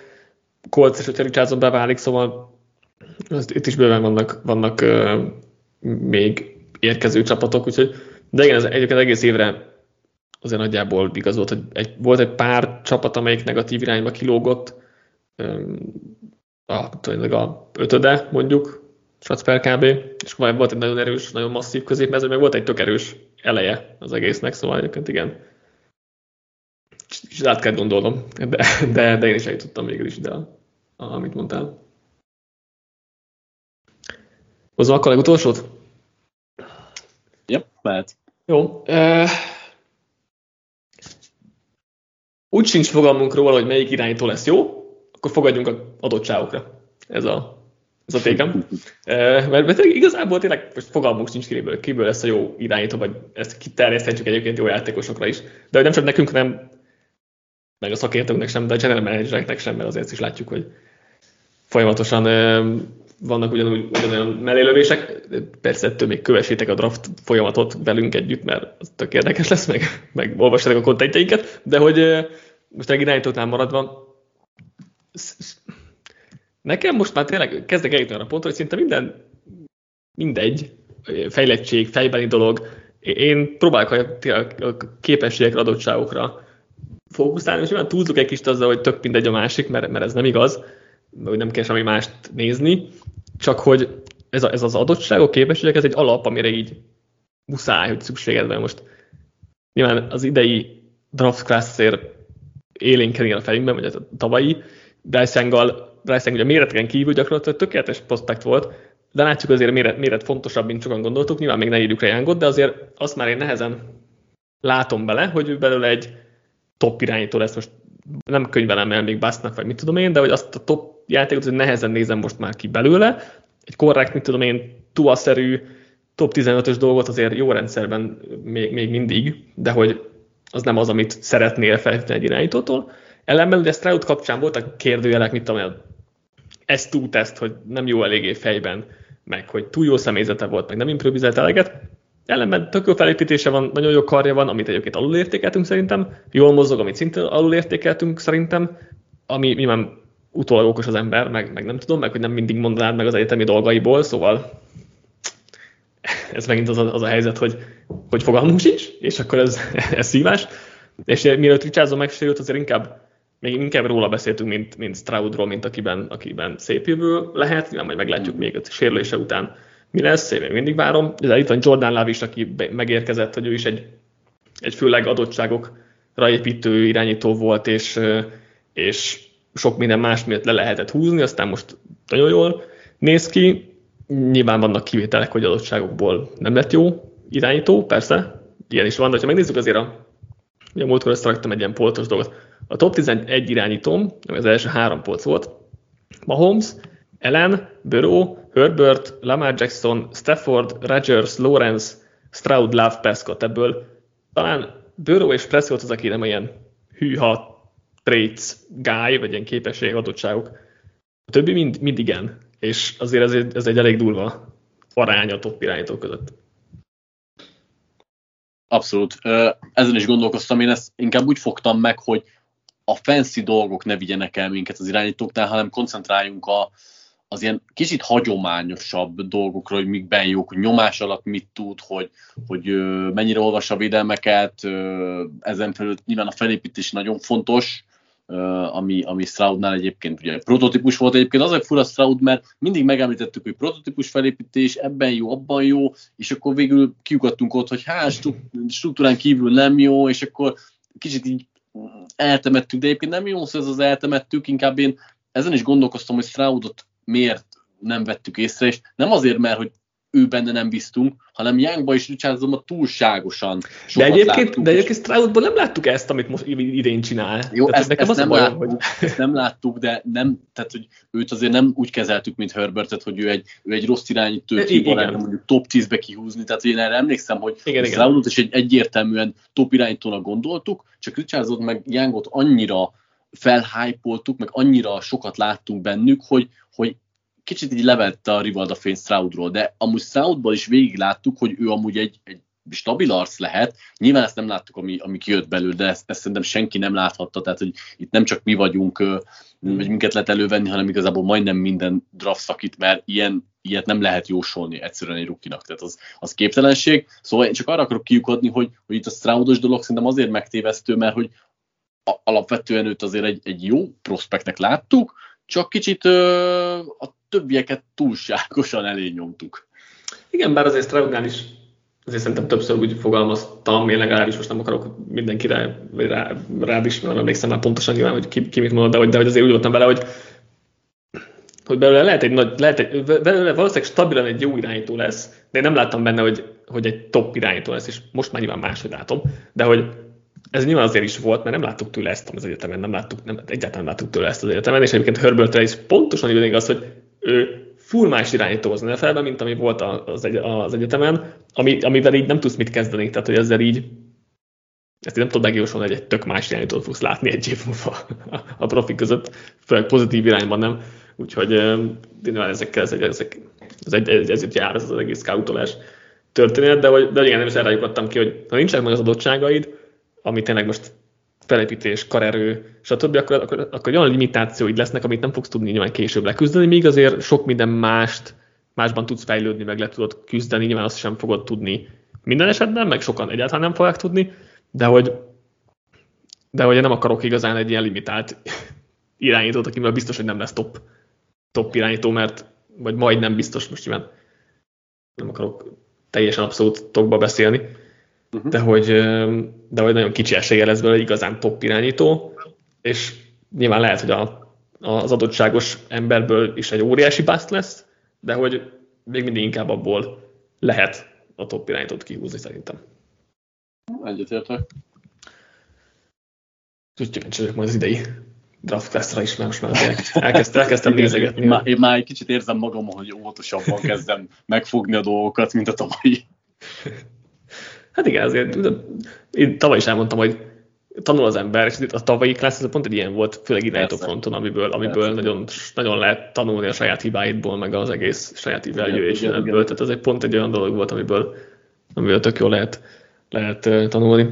Colts és hogyha Richardson beválik, szóval az, itt is bőven vannak, vannak még érkező csapatok, úgyhogy de igen, ez egyébként egész évre azért nagyjából igaz volt, hogy egy, volt egy pár csapat, amelyik negatív irányba kilógott, a, a ötöde mondjuk, Satz per kb. És volt egy nagyon erős, nagyon masszív középmező, meg volt egy tök erős eleje az egésznek, szóval egyébként igen. És át kell gondolnom, de, de, de én is eljutottam végül is ide, amit mondtál. Hozzá akkor a legutolsót? Ja, mehet. Jó. Uh, úgy sincs fogalmunk róla, hogy melyik irányító lesz jó, akkor fogadjunk a adottságokra. Ez a, ez a tékem. mert, mert igazából tényleg most fogalmunk sincs kiből, kiből lesz a jó irányító, vagy ezt kiterjeszthetjük egyébként jó játékosokra is. De hogy nem csak nekünk, hanem meg a szakértőknek sem, de a general managereknek sem, mert azért is látjuk, hogy folyamatosan vannak ugyanúgy, ugyanolyan mellélövések, persze ettől még kövessétek a draft folyamatot velünk együtt, mert az tök érdekes lesz, meg, meg a kontentjeinket, de hogy most egy irányítótnál maradva, nekem most már tényleg kezdek eljutni arra pontra, hogy szinte minden mindegy, fejlettség, fejbeli dolog, én próbálok a képességekre, adottságokra fókuszálni, és olyan túlzok egy kicsit azzal, hogy tök mindegy a másik, mert, mert ez nem igaz, hogy nem kell semmi mást nézni, csak hogy ez, a, ez az adottságok, képességek, ez egy alap, amire így muszáj, hogy szükséged van most. Nyilván az idei draft class-ért élénkedik a fejünkben, vagy a tavalyi, Bryce Young-gal, Bryce Young ugye méreteken kívül gyakorlatilag tökéletes prospekt volt, de látjuk azért méret, méret fontosabb, mint sokan gondoltuk, nyilván még ne írjuk Youngot, de azért azt már én nehezen látom bele, hogy ő belőle egy top irányító lesz, most nem könyvelem el még Basznak, vagy mit tudom én, de hogy azt a top játékot hogy nehezen nézem most már ki belőle. Egy korrekt, mit tudom én, tuaszerű, top 15-ös dolgot azért jó rendszerben még, még mindig, de hogy az nem az, amit szeretnél feltétlenül egy irányítótól. Ellenben ugye Stroud kapcsán voltak kérdőjelek, mit tudom én, ez túl teszt, hogy nem jó eléggé fejben, meg hogy túl jó személyzete volt, meg nem improvizált eleget. Ellenben tök jó felépítése van, nagyon jó karja van, amit egyébként alulértékeltünk szerintem, jól mozog, amit szintén alulértékeltünk szerintem, ami nyilván utólag okos az ember, meg, meg nem tudom, meg hogy nem mindig mondanád meg az egyetemi dolgaiból, szóval ez megint az a, az a helyzet, hogy, hogy fogalmunk sincs, és akkor ez, ez szívás. És mielőtt Richardson megsérült, azért inkább még inkább róla beszéltünk, mint, mint Stroudról, mint akiben, akiben szép jövő lehet, nyilván majd meglátjuk még a sérülése után mi lesz, én még mindig várom. De itt van Jordan Love is, aki megérkezett, hogy ő is egy, egy főleg adottságokra építő irányító volt, és, és sok minden más miatt le lehetett húzni, aztán most nagyon jól néz ki. Nyilván vannak kivételek, hogy adottságokból nem lett jó irányító, persze, ilyen is van, de ha megnézzük azért a, ugye múltkor összeraktam egy ilyen polcos dolgot, a top 11 irányítóm, ami az első három polc volt, Mahomes, Ellen, Burrow, Herbert, Lamar Jackson, Stafford, Rodgers, Lawrence, Stroud, Love, Prescott. Ebből talán Burrow és Prescott az, aki nem ilyen hűha traits guy, vagy ilyen képesség adottságok. A többi mind, mind igen. És azért ez egy, ez egy elég durva arány a top irányítók között. Abszolút. Ezen is gondolkoztam, én ezt inkább úgy fogtam meg, hogy a fancy dolgok ne vigyenek el minket az irányítóknál, hanem koncentráljunk a, az ilyen kicsit hagyományosabb dolgokra, hogy mikben jók, hogy nyomás alatt mit tud, hogy, hogy mennyire olvassa a védelmeket, ezen felül nyilván a felépítés nagyon fontos, ami, ami Stroudnál egyébként ugye prototípus volt egyébként. Az a fura Stroud, mert mindig megemlítettük, hogy prototípus felépítés, ebben jó, abban jó, és akkor végül kiukadtunk ott, hogy hát struktúrán kívül nem jó, és akkor kicsit így eltemettük, de egyébként nem jó ez az eltemettük, inkább én ezen is gondolkoztam, hogy Stroudot miért nem vettük észre, és nem azért, mert hogy ő benne nem biztunk, hanem Youngba és Richardsonban túlságosan sokat de egyébként, láttuk. De egyébként Stroudban nem láttuk ezt, amit most idén csinál. Jó, tehát ezt, nekem ezt, nem bajom, láttuk, hogy... ezt nem láttuk, de nem, tehát, hogy őt azért nem úgy kezeltük, mint Herbertet, hogy ő egy, ő egy rossz irányítő, nem mondjuk top 10-be kihúzni, tehát én erre emlékszem, hogy igen, Stroudot is egy egyértelműen top irányítónak gondoltuk, csak Richardson meg Youngot annyira felhájpoltuk, meg annyira sokat láttunk bennük, hogy, hogy kicsit így levette a Rivalda fény Stroudról, de amúgy Stroudban is végig láttuk, hogy ő amúgy egy, egy stabil arc lehet. Nyilván ezt nem láttuk, ami, ami kijött belőle, de ezt, ezt szerintem senki nem láthatta, tehát hogy itt nem csak mi vagyunk, vagy minket lehet elővenni, hanem igazából majdnem minden draft szakít, mert ilyen, ilyet nem lehet jósolni egyszerűen egy rukinak, tehát az, az képtelenség. Szóval én csak arra akarok kiukadni, hogy, hogy itt a Stroudos dolog szerintem azért megtévesztő, mert hogy alapvetően őt azért egy, egy jó prospektnek láttuk, csak kicsit ö, a többieket túlságosan elé nyomtuk. Igen, bár azért Stroudnál is azért szerintem többször úgy fogalmaztam, én legalábbis most nem akarok mindenkire rá, rád is, nem emlékszem már pontosan nyilván, hogy ki, ki mit mondott, de hogy, de hogy azért úgy voltam vele, hogy hogy belőle lehet egy nagy, lehet egy, belőle valószínűleg stabilan egy jó irányító lesz, de én nem láttam benne, hogy, hogy egy top irányító lesz, és most már nyilván máshogy látom, de hogy ez nyilván azért is volt, mert nem láttuk tőle ezt az egyetemen, nem láttuk, nem, egyáltalán nem láttuk tőle ezt az egyetemen, és egyébként Herbertre is pontosan így az, hogy ő full más irányító az nfl mint ami volt az, egy, az egyetemen, ami, amivel így nem tudsz mit kezdeni, tehát hogy ezzel így ezt nem tudod megjósolni, hogy egy tök más irányítót fogsz látni egy év múlva a profi között, főleg pozitív irányban nem. Úgyhogy nyilván ezekkel ez, ezek, ez, egy, ez, ez jár ez az egész scoutolás történet, de, hogy, de igen, nem is erre ki, hogy ha nincsenek meg az adottságaid, ami tényleg most felépítés, karerő, stb., akkor, akkor, akkor olyan limitációid lesznek, amit nem fogsz tudni nyilván később leküzdeni, míg azért sok minden mást, másban tudsz fejlődni, meg le tudod küzdeni, nyilván azt sem fogod tudni minden esetben, meg sokan egyáltalán nem fogják tudni, de hogy, de hogy én nem akarok igazán egy ilyen limitált irányítót, akivel biztos, hogy nem lesz top, top irányító, mert vagy majdnem biztos, most nyilván nem akarok teljesen abszolút tokba beszélni, uh-huh. de, hogy, de hogy nagyon kicsi esélye lesz belőle igazán top irányító, és nyilván lehet, hogy a, az adottságos emberből is egy óriási bust lesz, de hogy még mindig inkább abból lehet a top irányítót kihúzni szerintem. Egyetértek. Úgyhogy kíváncsi vagyok majd az idei draft class is, mert most már elkezdtem, elkezdtem nézegetni. Már, én már egy kicsit érzem magam, hogy óvatosabban kezdem megfogni a dolgokat, mint a tavalyi. Hát igen, azért én tavaly is elmondtam, hogy tanul az ember, és a tavalyi klassz ez pont egy ilyen volt, főleg irányító fronton, amiből, amiből nagyon, nagyon lehet tanulni a saját hibáidból, meg az egész saját evaluationből, tehát ez egy pont egy olyan dolog volt, amiből, amiből tök jól lehet, lehet tanulni.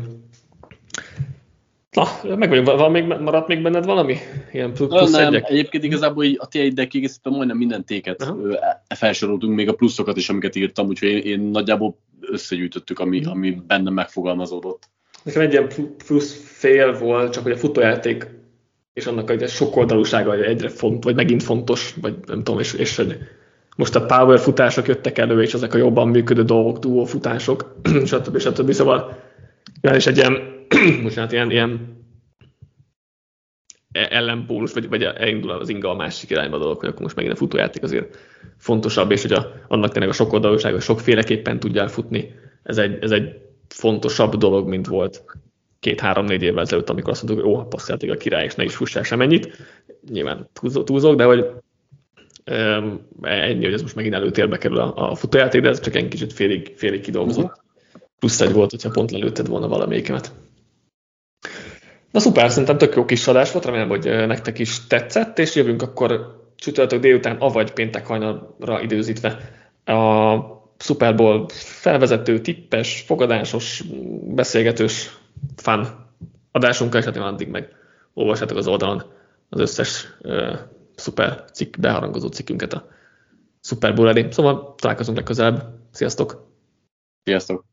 Na, meg van még, maradt még benned valami? Ilyen plusz nem, egyek? egyébként igazából a ti egy kiegészítve majdnem minden téket uh-huh. felsoroltunk, még a pluszokat is, amiket írtam, úgyhogy én, én nagyjából összegyűjtöttük, ami, uh-huh. ami bennem megfogalmazódott. Nekem egy ilyen plusz fél volt, csak hogy a futójáték és annak egy sokoldalúsága egyre font, vagy megint fontos, vagy nem tudom, és, és most a power futások jöttek elő, és ezek a jobban működő dolgok, duo futások, stb. stb. Szóval ja, és egy ilyen, bocsánat, ilyen, ilyen e- ellenpólus, vagy, vagy elindul az inga a másik irányba a dolog, hogy akkor most megint a futójáték azért fontosabb, és hogy a, annak tényleg a sokoldalúság, hogy sokféleképpen tudjál futni, ez egy, ez egy fontosabb dolog, mint volt két-három-négy évvel ezelőtt, amikor azt mondtuk, hogy ó, passzjáték a király, és ne is fussál semennyit. Nyilván túlzok, de hogy um, ennyi, hogy ez most megint előtérbe kerül a, a futójáték, de ez csak egy kicsit félig, félig kidolgozott. Plusz egy volt, hogyha pont lelőtted volna valamelyiket. Na szuper, szerintem tök jó kis adás volt, remélem, hogy nektek is tetszett, és jövünk akkor csütörtök délután, avagy péntek hajnalra időzítve a Super Bowl felvezető, tippes, fogadásos, beszélgetős fan adásunkkal, és hát addig meg olvassátok az oldalon az összes uh, szuper cikk, beharangozó cikkünket a Super Bowl elé. Szóval találkozunk legközelebb. Sziasztok! Sziasztok!